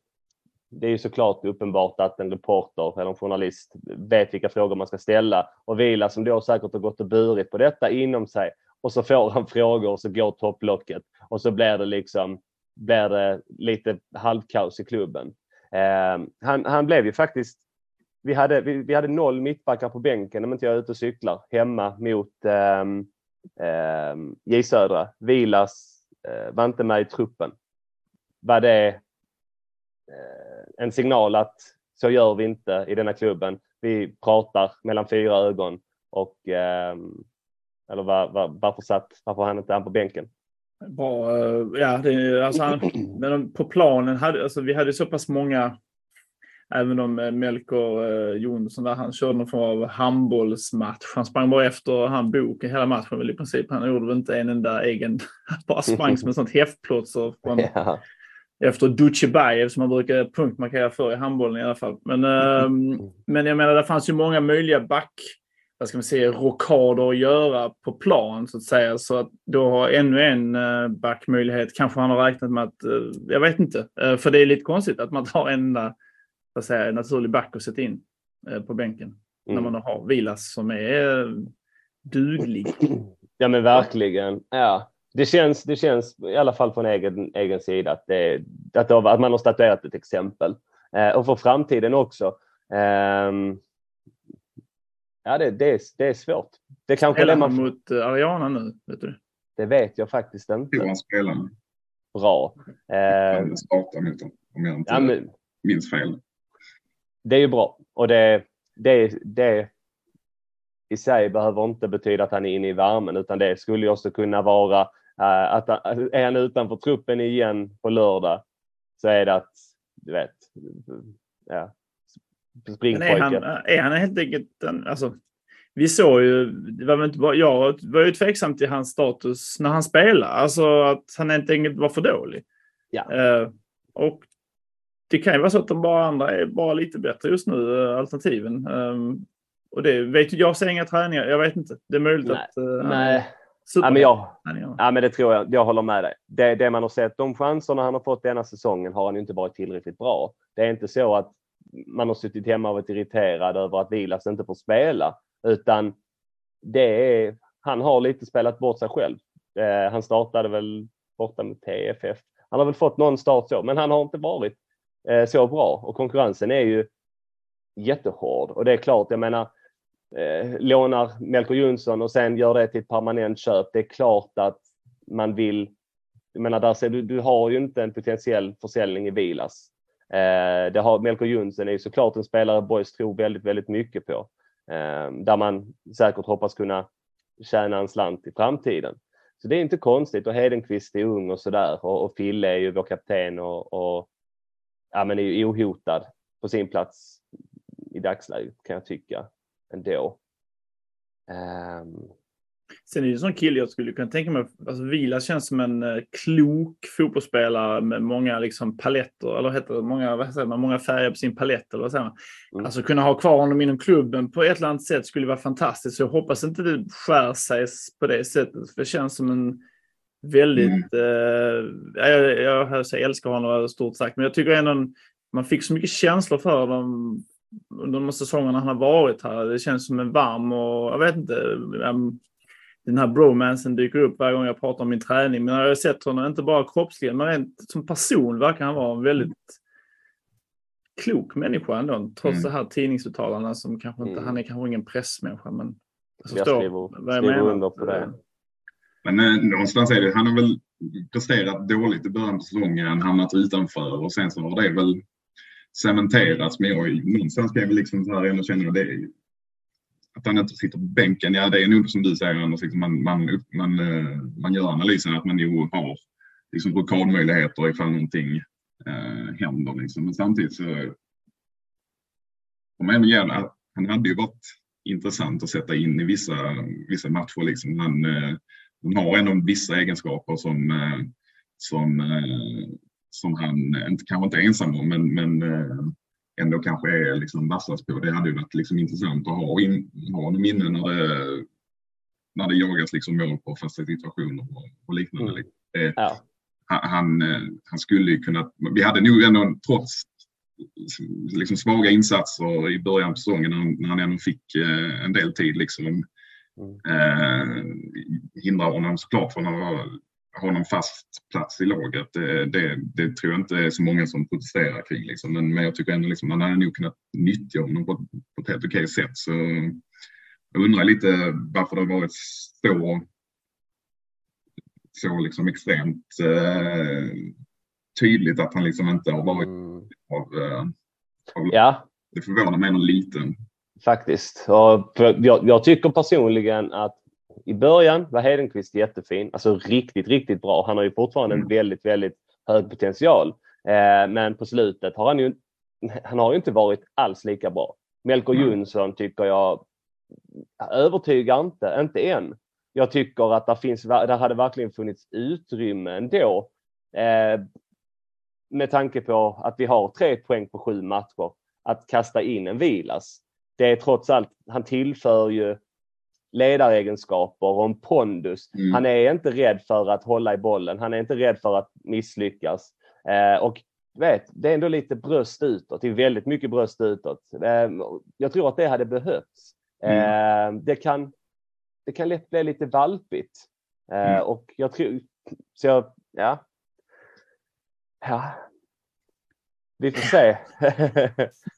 det är ju såklart uppenbart att en reporter eller en journalist vet vilka frågor man ska ställa och Vila som då säkert har gått och burit på detta inom sig och så får han frågor och så går topplocket och så blir det liksom blir det lite halvkaos i klubben. Eh, han, han blev ju faktiskt vi hade, vi, vi hade noll mittbackar på bänken om inte jag är ute och cyklar hemma mot eh, eh, J Södra. Vilas eh, var inte med i truppen. Var det en signal att så gör vi inte i denna klubben. Vi pratar mellan fyra ögon och eh, eller var, var, varför satt, varför han inte han på bänken? Bra, eh, ja, det, alltså han, men på planen hade, alltså vi hade så pass många Även om eh, Melker eh, Jonsson där, han körde någon form av handbollsmatch. Han sprang bara efter han Bok hela matchen väl i princip. Han gjorde väl inte en enda egen, bara sprang som en sån häftplåtser från, ja. Efter Dutjebajev som man brukar punktmarkera för i handbollen i alla fall. Men, eh, men jag menar, det fanns ju många möjliga back vad ska man säga, rockader att göra på plan så att säga. Så att då har ännu en eh, backmöjlighet. Kanske han har räknat med att, eh, jag vet inte, för det är lite konstigt att man tar att säga, naturlig back att sätta in eh, på bänken. Mm. När man har Vilas som är eh, duglig. Ja men verkligen. Ja. Det känns, det känns i alla fall från egen, egen sida att, det, att, det, att man har statuerat ett exempel. Eh, och för framtiden också. Eh, ja, det, det, är, det är svårt. Det kanske Spelar han mot uh, Ariana nu? Vet du? Det vet jag faktiskt inte. Hur han spelar. Bra. Eh, startar mot om jag inte ja, men, minns fel det är ju bra och det, det, det i sig behöver inte betyda att han är inne i värmen utan det skulle ju också kunna vara att är han utanför truppen igen på lördag så är det att du vet, ja, springpojke. Är han, är han helt enkelt en, alltså, vi såg ju, det var inte bara, jag var ju tveksam till hans status när han spelade, alltså att han helt enkelt var för dålig. Ja. Uh, och det kan ju vara så att de bara andra är bara lite bättre just nu, eh, alternativen. Um, och det vet jag, ser inga träningar. Jag vet inte. Det är möjligt Nej. att... Uh, Nej. Ja, men jag, ja, men det tror jag. Jag håller med dig. Det, det man har sett, de chanserna han har fått denna säsongen har han ju inte varit tillräckligt bra. Det är inte så att man har suttit hemma och varit irriterad över att Vilas inte får spela, utan det är, han har lite spelat bort sig själv. Eh, han startade väl borta med TFF. Han har väl fått någon start så, men han har inte varit eh, så bra och konkurrensen är ju jättehård och det är klart, jag menar, eh, lånar Melker Jonsson och sen gör det till ett permanent köp. Det är klart att man vill, jag menar, där ser du, du har ju inte en potentiell försäljning i Vilas. Eh, det har, Melker Jonsson är ju såklart en spelare Boys tror väldigt, väldigt mycket på. Eh, där man säkert hoppas kunna tjäna en slant i framtiden. Så det är inte konstigt och Hedenqvist är ung och sådär och, och Fille är ju vår kapten och, och ja, men är ju ohotad på sin plats i dagsläget kan jag tycka ändå. Um, Sen är det en sån kille jag skulle kunna tänka mig, alltså Vila känns som en uh, klok fotbollsspelare med många liksom paletter, eller heter det, många, vad säger man, många färger på sin palett eller vad säger man? Mm. Alltså kunna ha kvar honom inom klubben på ett eller annat sätt skulle vara fantastiskt. Så jag hoppas inte det skär sig på det sättet, för det känns som en väldigt, mm. uh, jag, jag, jag, jag älskar honom stort sagt, men jag tycker ändå man fick så mycket känslor för dem under de säsongerna han har varit här. Det känns som en varm och jag vet inte, um, den här bromansen dyker upp varje gång jag pratar om min träning. Men jag har sett honom, inte bara kroppsligen, men rent som person verkar han vara en väldigt klok människa ändå. Trots mm. det här tidningsuttalandena som kanske inte, mm. han är kanske ingen pressmänniska, men jag förstår skriver, vad jag menar. Under på det. Men eh, någonstans är det, han har väl presterat dåligt i början på säsongen, hamnat utanför och sen så har det väl cementerats. Men jag någonstans kan jag väl liksom så här ändå känna det att han inte sitter på bänken. Ja, det är nog som du säger Anders, liksom man, man, man, eh, man gör analysen att man nog har liksom blockadmöjligheter ifall någonting eh, händer. Liksom. Men samtidigt så om ändå gäller, han hade ju varit intressant att sätta in i vissa, vissa matcher. Liksom. Han, eh, han har ändå vissa egenskaper som, eh, som eh, som han kanske inte ensam om, men, men eh, ändå kanske är liksom vassast på. Det hade ju varit liksom intressant att ha, in, ha honom inne när det, när det jagas liksom mål på fasta situationer och, och liknande. Mm. Det, ja. han, eh, han skulle ju kunna, vi hade nog ändå trots liksom svaga insatser i början på säsongen när, när han ändå fick eh, en del tid liksom mm. eh, hindrar honom såklart från att vara ha någon fast plats i laget. Det, det, det, tror jag inte är så många som protesterar kring. Liksom. Men, men jag tycker ändå liksom, man hade nog kunnat nyttja honom på, på ett helt okej sätt. Så jag undrar lite varför det har varit så, så liksom extremt eh, tydligt att han liksom inte har varit mm. av, eh, av ja. Det förvånar mig nog lite. Faktiskt. Jag, jag tycker personligen att i början var Hedenqvist jättefin, alltså riktigt, riktigt bra. Han har ju fortfarande en mm. väldigt, väldigt hög potential. Eh, men på slutet har han ju, han har ju inte varit alls lika bra. Melker. Jonsson tycker jag övertygar inte, inte än. Jag tycker att det finns, där hade verkligen funnits utrymme ändå. Eh, med tanke på att vi har tre poäng på sju matcher, att kasta in en Vilas. Det är trots allt, han tillför ju ledaregenskaper och en pondus. Mm. Han är inte rädd för att hålla i bollen. Han är inte rädd för att misslyckas. Eh, och vet, det är ändå lite bröst utåt. Det är väldigt mycket bröst utåt. Eh, jag tror att det hade behövts. Mm. Eh, det, kan, det kan lätt bli lite valpigt. Eh, mm. Och jag tror, så jag, ja. Ja. Vi får se.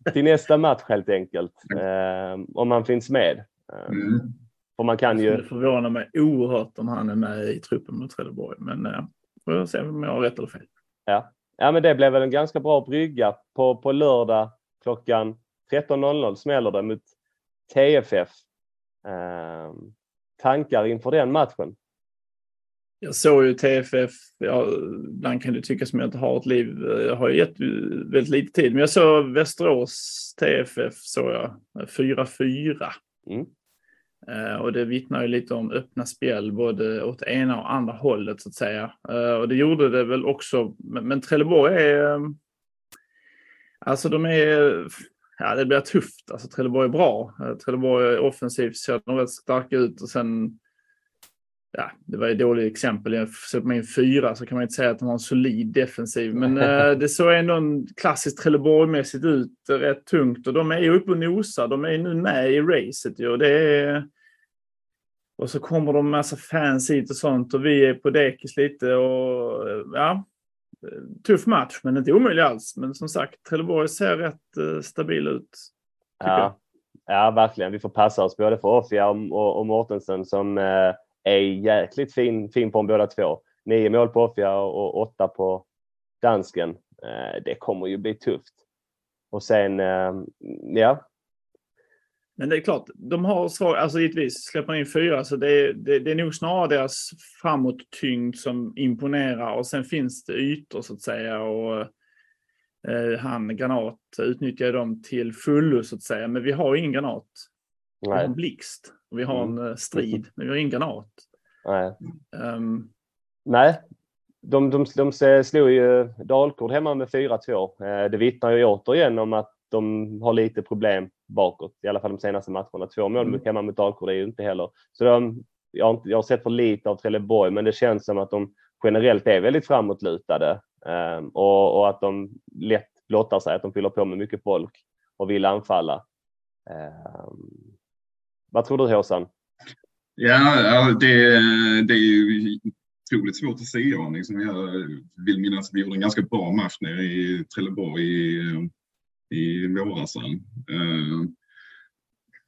Till nästa match helt enkelt. Eh, om han finns med. Mm. För man kan ju... Det förvånar mig oerhört om han är med i truppen mot Trelleborg. Men eh, får se om jag har rätt eller fel. Ja. ja, men det blev väl en ganska bra brygga. På, på lördag klockan 13.00 smäller det mot TFF. Eh, tankar inför den matchen? Jag såg ju TFF, ja, ibland kan det tyckas som jag inte har ett liv. Jag har gett väldigt lite tid, men jag såg Västerås TFF såg jag 4-4. Mm. Eh, och det vittnar ju lite om öppna spel både åt ena och andra hållet så att säga. Eh, och det gjorde det väl också. Men Trelleborg är... Eh, alltså de är... Ja, det blir tufft. Alltså Trelleborg är bra. Trelleborg är offensivt ser de rätt starka ut och sen... Ja, det var ett dåligt exempel. Jag försöker med en fyra så kan man inte säga att de har en solid defensiv. Men eh, det såg ändå en klassiskt Trelleborg-mässigt ut. Rätt tungt. Och de är ju uppe och nosar. De är nu med i racet ju. Och det är... Och så kommer de massa fans hit och sånt och vi är på dekis lite och ja, tuff match, men inte omöjlig alls. Men som sagt, Trelleborg ser rätt uh, stabil ut. Ja. ja, verkligen. Vi får passa oss både för Offia och, och Mortensen som uh, är jäkligt fin, fin på dem båda två. Nio mål på Offia och åtta på dansken. Eh, det kommer ju bli tufft. Och sen, eh, ja, men det är klart, de har svag, alltså givetvis släpper in fyra, så det är, det, det är nog snarare deras framåttyngd som imponerar och sen finns det ytor så att säga och eh, han Granat utnyttjar dem till fullo så att säga, men vi har ingen Granat. Vi har en blixt och vi har en mm. strid, men vi har ingen Granat. Nej. Um, Nej, de, de, de slog ju Dalkurd hemma med 4-2. Eh, det vittnar ju återigen om att de har lite problem bakåt, i alla fall de senaste matcherna. Två mål mm. hemma mot Dalkurd är ju inte heller. Så de, jag, har inte, jag har sett för lite av Trelleborg, men det känns som att de generellt är väldigt framåtlutade eh, och, och, att de lätt blottar sig, att de fyller på med mycket folk och vill anfalla. Eh, vad tror du Håsan? Ja, det, det är ju otroligt svårt att säga. Liksom. Jag vill minnas att vi gjorde en ganska bra match nere i Trelleborg i i våras. Eh,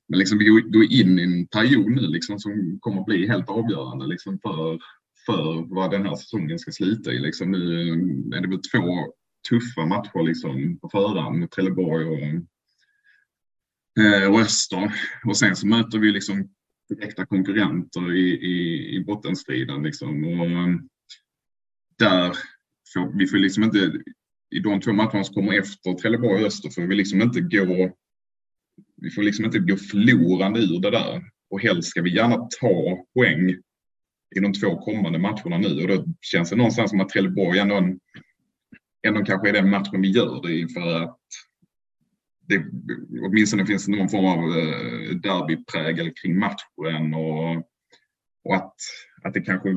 men liksom vi går in i en period nu liksom som kommer att bli helt avgörande liksom för, för vad den här säsongen ska sluta i. Liksom nu eh, är det väl två tuffa matcher liksom på förhand mot Trelleborg och, eh, och Öster. Och sen så möter vi liksom direkta konkurrenter i, i, i bottenstriden. Liksom. Och ehm, där får, vi får liksom inte i de två matcherna som kommer efter Trelleborg och Öster får vi liksom inte gå vi får liksom inte gå förlorande ur det där. Och helst ska vi gärna ta poäng i de två kommande matcherna nu. Och då känns det någonstans som att Trelleborg ändå, en, ändå kanske är den matchen vi gör det i för att det åtminstone finns någon form av eh, derbyprägel kring matchen och, och att att det kanske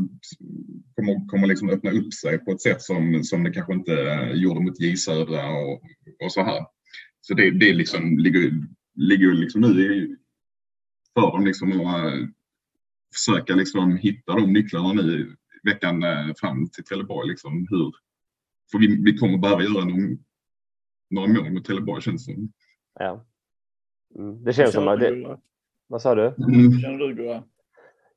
kommer, kommer liksom öppna upp sig på ett sätt som, som det kanske inte eh, gjorde mot J Södra och, och så här. Så det, det liksom ligger, ligger liksom nu i, för dem liksom att eh, försöka liksom hitta de nycklarna nu veckan fram till Trelleborg. Liksom hur, för vi, vi kommer behöva göra någon, några mål mot Trelleborg känns det som. Ja. Mm. Det känns som att det... Vad sa du? Mm. Känner du Gurra?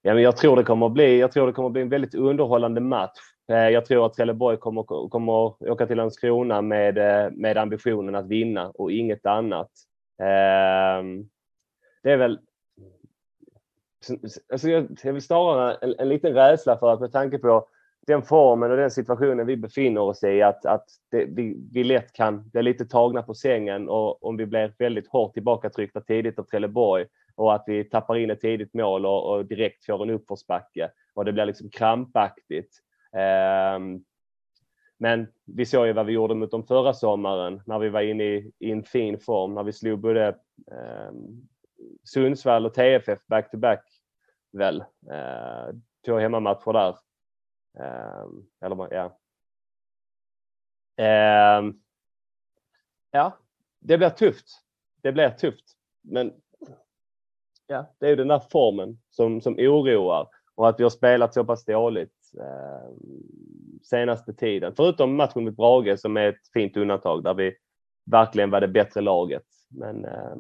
Ja, men jag, tror det kommer att bli, jag tror det kommer att bli en väldigt underhållande match. Eh, jag tror att Trelleborg kommer, kommer åka till Landskrona med, eh, med ambitionen att vinna och inget annat. Ehm, det är väl... Alltså jag, jag vill snarare en, en liten rädsla för att med tanke på den formen och den situationen vi befinner oss i, att, att det, vi, vi lätt kan bli lite tagna på sängen och om vi blir väldigt hårt tillbakatryckta tidigt av Trelleborg och att vi tappar in ett tidigt mål och, och direkt får en uppförsbacke och det blir liksom krampaktigt. Um, men vi såg ju vad vi gjorde mot dem förra sommaren när vi var inne i, i en fin form, när vi slog både um, Sundsvall och TFF back to back väl. Uh, två hemmamatcher där. Um, eller ja. Um, ja, det blir tufft. Det blir tufft. Men ja, det är ju den där formen som, som oroar och att vi har spelat så pass dåligt eh, senaste tiden. Förutom matchen mot Brage som är ett fint undantag där vi verkligen var det bättre laget. Men eh,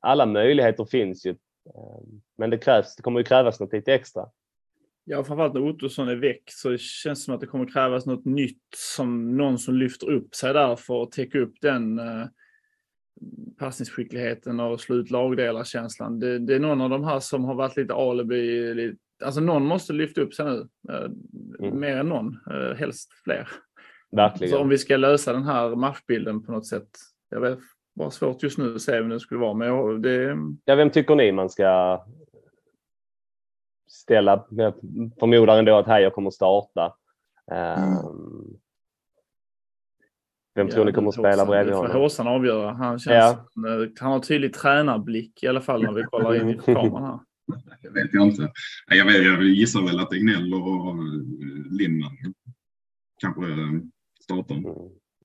alla möjligheter finns ju. Eh, men det krävs, det kommer ju krävas något lite extra. Ja, framförallt när Ottosson är väck så det känns som att det kommer krävas något nytt som någon som lyfter upp sig där för att täcka upp den eh, passningsskickligheten och slå ut lagdelarkänslan. Det, det är någon av de här som har varit lite alibi. alltså någon måste lyfta upp sig nu. Eh, mm. Mer än någon, eh, helst fler. Verkligen. Så om vi ska lösa den här matchbilden på något sätt. Jag vet, bara svårt just nu att säga vem det skulle vara. Men det... Ja, vem tycker ni man ska ställa? Jag förmodar ändå att Heijer kommer starta. Mm. Um, Vem tror ni kommer att spela bredvid honom? Det får Håsan avgöra. Han, känns, ja. han har tydlig tränarblick i alla fall när vi kollar in i kameran här. Det vet jag inte. Jag, vet, jag gissar väl att Egnell och Lindman kanske startar. Mm.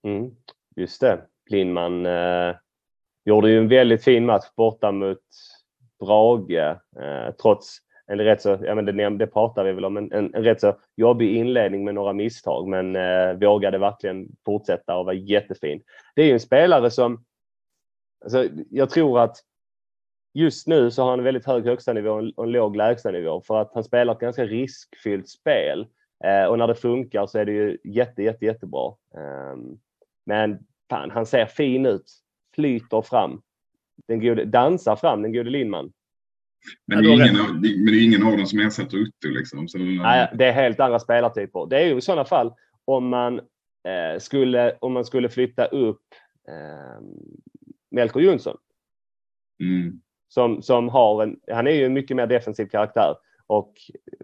Mm. Just det. Lindman eh, gjorde ju en väldigt fin match borta mot Brage eh, trots en rätt så, ja men det, det pratar vi väl om, en, en, en rätt så jobbig inledning med några misstag men eh, vågade verkligen fortsätta och var jättefin. Det är ju en spelare som, alltså, jag tror att just nu så har han en väldigt hög högsta nivå och en låg lägsta nivå för att han spelar ett ganska riskfyllt spel. Eh, och när det funkar så är det ju jätte, jätte, jättebra. Eh, men fan, han ser fin ut. Flyter fram. Den gode, dansar fram, den gode Lindman. Men det, är ingen, av, men det är ingen av dem som ersätter Utto liksom? Så... Nej, det är helt andra spelartyper. Det är ju i sådana fall om man, eh, skulle, om man skulle flytta upp eh, Melker Jonsson. Mm. Som, som har en, han är ju en mycket mer defensiv karaktär och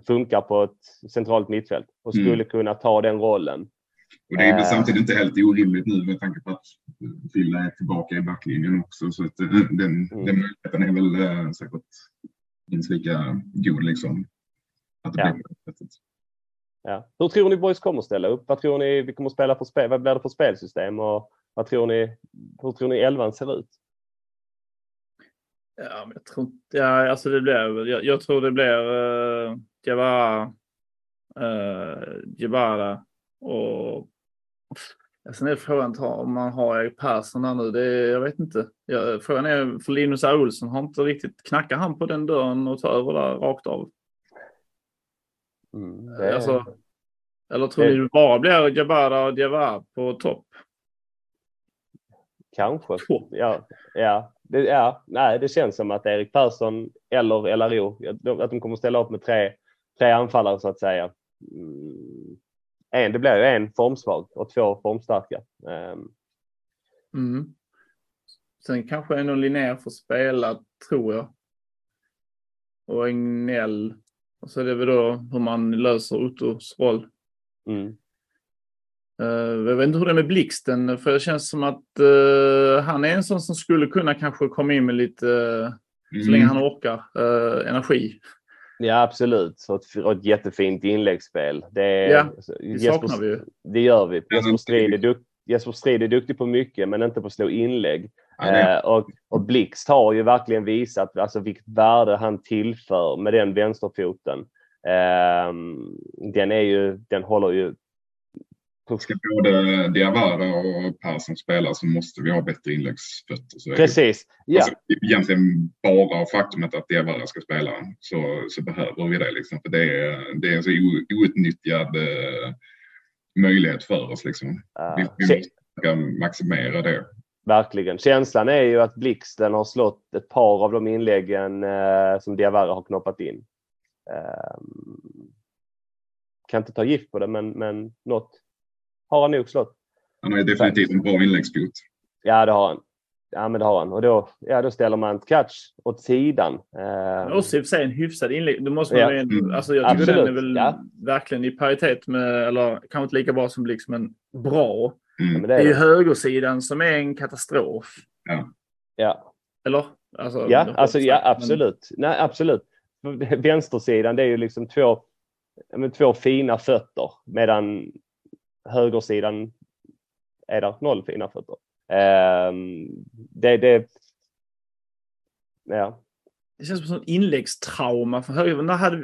funkar på ett centralt mittfält och skulle mm. kunna ta den rollen. Och det är väl uh, samtidigt inte helt orimligt nu med tanke på att Fille är tillbaka i backlinjen också. Så att eh, den, mm. den möjligheten är väl äh, säkert minst lika god liksom. Att det ja. blir Ja. Hur tror ni boys kommer ställa upp? Vad tror ni vi kommer spela för spel? Vad blir det för spelsystem? Och vad tror ni, hur tror ni elvan ser ut? Ja, men jag tror ja, alltså det blir jag, jag tror det blir uh, Javara, uh, och sen är frågan om man har Erik Persson där nu. Det är, jag vet inte. Ja, frågan är för Linus R. Olsson har inte riktigt knackar han på den dörren och tar över där rakt av. Mm, det... alltså, eller tror det... ni det bara blir Jabara och Diawara på topp? Kanske. Ja, ja. Det, ja, nej, det känns som att Erik Persson eller LRO, att de kommer ställa upp med tre, tre anfallare så att säga. Mm. En, det blir ju en formsvag och två formstarka. Ehm. Mm. Sen kanske en Linnér får spela, tror jag. Och Egnell. Och så är det väl då hur man löser Ottos roll. Mm. Uh, jag vet inte hur det är med Blixten, för det känns som att uh, han är en sån som skulle kunna kanske komma in med lite, uh, mm. så länge han orkar, energi. Ja absolut, och ett, jättefint inläggsspel. Det, ja, det Jesper, saknar vi ju. Det gör vi. Jesper Strid, är dukt, Jesper Strid är duktig på mycket men inte på att slå inlägg. Ja, och, och Blixt har ju verkligen visat alltså, vilket värde han tillför med den vänsterfoten. den, är ju, den håller ju Ska både Diawara och Persson spela så måste vi ha bättre inläggsfötter. Så Precis. Ja. Alltså, egentligen bara faktumet att Diawara ska spela så, så behöver vi det. Liksom, för det är, det är en så outnyttjad eh, möjlighet för oss. Liksom. Uh, vi, vi måste maximera det. Verkligen. Känslan är ju att Blixten har slått ett par av de inläggen eh, som Diawara har knoppat in. Eh, kan inte ta gift på det, men, men något har han nog slått. Han har ju definitivt en bra inläggsfot. Ja, det har han. Ja, men det har han. Och då, ja, då ställer man catch åt sidan. Det måste i och för sig en hyfsad inlägg. Då måste man ja. en, mm. alltså jag tycker Absolut. den är väl ja. verkligen i paritet med, eller kanske inte lika bra som Blix, men bra. Mm. Ja, det, är det är ju högersidan som är en katastrof. Ja. ja. Eller? Alltså, ja, alltså, ja, absolut. Men... Nej, absolut. Vänstersidan, det är ju liksom två, två fina fötter medan högersidan är där noll fina fötter. Um, det, det, ja. Det känns som ett inläggstrauma från höger. Hade,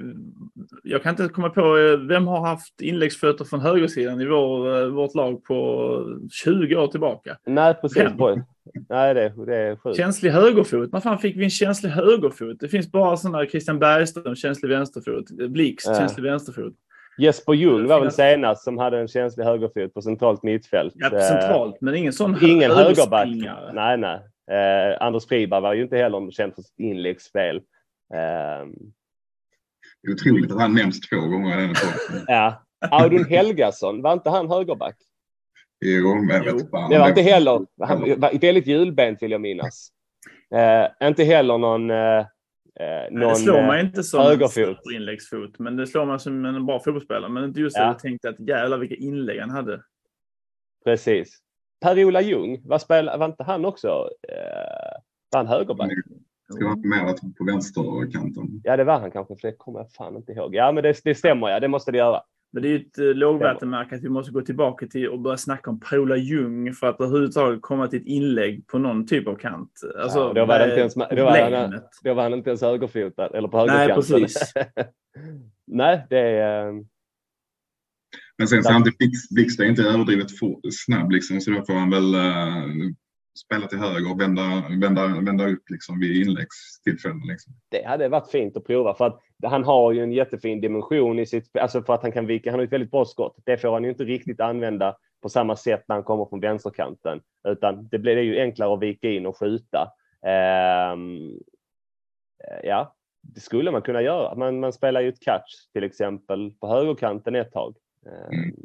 jag kan inte komma på eh, vem har haft inläggsfötter från högersidan i vår, eh, vårt lag på 20 år tillbaka. Nej, precis. Nej, det, det är sjukt. Känslig högerfot. När fan fick vi en känslig högerfot? Det finns bara sådana Christian Bergström, känslig vänsterfot. Blixt, ja. känslig vänsterfot. Jesper Ljung var väl senast som hade en känslig högerfot på centralt mittfält. Ja, centralt, men ingen sån Ingen högerback. Nej, nej. Eh, Anders Friberg var ju inte heller känd för sitt inläggsspel. Eh, det är otroligt att han nämns två gånger i den Ja. Audun Helgason, var inte han högerback? Jo, men jag vet fan. Det var inte heller, han var väldigt hjulbent vill jag minnas. Eh, inte heller någon eh, Eh, någon, det slår mig inte som högerfot. en inläggsfot, men det slår mig som en bra fotbollsspelare. Men inte just ja. det jag tänkte att jävlar vilka inlägg han hade. Precis. Per-Ola Ljung, vad spelar, var inte han också, eh, var han högerback? Ska vara mer på vänsterkanten. Ja, det var han kanske, för det kommer jag fan inte ihåg. Ja, men det, det stämmer ja, det måste det göra. Men det är ju ett eh, lågvattenmärke att vi måste gå tillbaka till och börja snacka om Per-Ola Ljung för att överhuvudtaget komma till ett inlägg på någon typ av kant. Alltså, Ja, då var det inte ens- då var han-? Då var han inte ens högerfotad, eller på Nej, högerkanten. precis. Nej, det är... eh, Men sen samtidigt, Blix- Blixt är inte överdrivet snabb liksom, så då får han väl eh, spela till höger och vända, vända, vända upp liksom vid inläggstillfällen. Liksom. det hade varit fint att prova för att han har ju en jättefin dimension i sitt alltså för att han kan vika. Han har ett väldigt bra skott. Det får han ju inte riktigt använda på samma sätt när han kommer från vänsterkanten, utan det blir det ju enklare att vika in och skjuta. Ehm, ja, det skulle man kunna göra. Man, man spelar ju ett catch till exempel på högerkanten ett tag. Ehm, Mm.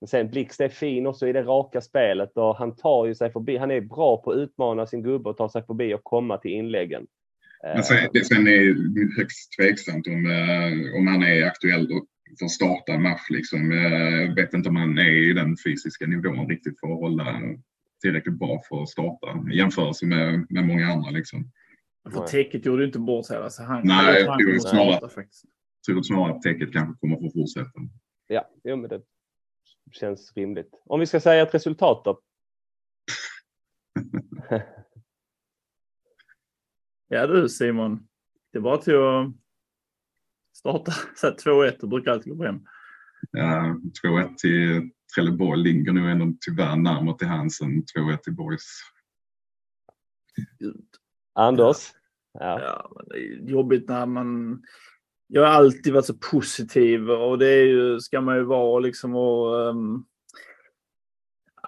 Men sen Blixt är fin också i det raka spelet och han tar ju sig förbi. Han är bra på att utmana sin gubbe och ta sig förbi och komma till inläggen. Men sen, det, sen är det högst tveksamt om, eh, om han är aktuell för att starta en match. Liksom. Jag vet inte om han är i den fysiska nivån riktigt för att hålla tillräckligt bra för att starta i jämförelse med, med många andra. Liksom. För. Teket gjorde inte bort sig. Alltså, han, Nej, jag tror snarare- snarare att Teket kanske kommer få fortsätta. Ja, jo, men det känns rimligt. Om vi ska säga ett resultat då? Ja du Simon, det bara till att starta så här 2-1. Det brukar alltid gå hem. Ja, 2-1 till Trelleborg ligger nog ändå tyvärr närmare till hands än 2-1 till Boys. Gud. Anders? Ja. Ja, men det är jobbigt när man... Jag har alltid varit så positiv och det är ju, ska man ju vara liksom och...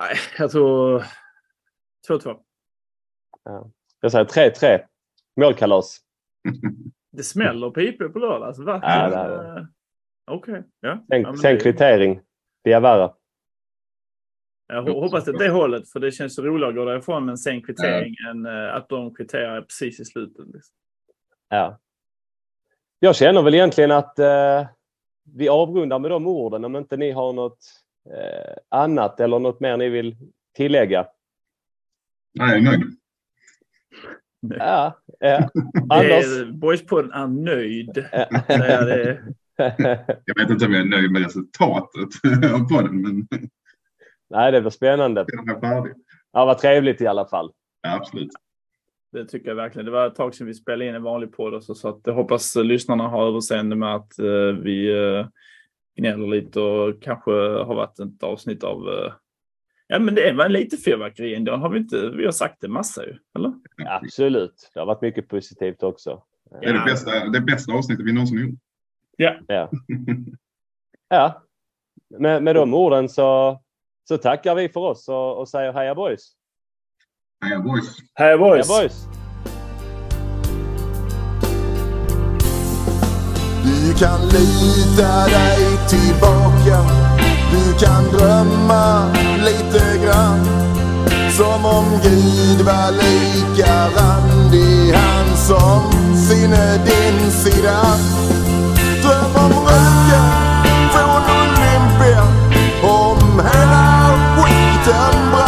nej, jag tror 2-2. Jag säger 3-3. Målkalas. Det smäller IP på lördag. Alltså, verkligen. Ja. Eh, Okej, ja. Sen, ja sen det- kvittering. Diawara. Jag ho- hoppas att det hållet, för det känns så roligare att gå därifrån med en sen kvittering än eh, att de kvitterar precis i slutet. Liksom. Ja. Jag känner väl egentligen att eh, vi avrundar med de orden om inte ni har något eh, annat eller något mer ni vill tillägga. Nej, jag är nöjd. Ja. Det Anders? Boyspodden är nöjd. Jag vet inte om jag är nöjd med resultatet på den, men Nej, det blir spännande. Ja, vad trevligt i alla fall. Ja, absolut. Det tycker jag verkligen. Det var ett tag sedan vi spelade in en vanlig podd också, så att jag hoppas lyssnarna har överseende med att eh, vi eh, gnäller lite och kanske har varit ett avsnitt av eh, Ja, men det var lite fyrverkeri ändå. Har vi inte? Vi har sagt det massa ju, eller? Absolut. Det har varit mycket positivt också. Det är det bästa, det bästa avsnittet vi någonsin gjort. Ja. ja. Med, med de orden så, så tackar vi för oss och, och säger heja boys. Heja boys! Hej Heja boys! boys! Du kan lita dig tillbaka Du kan drömma lite grann Som om Gud var lika randig Han som sinne din sida Dröm om röken från Olympia Om hela skiten brann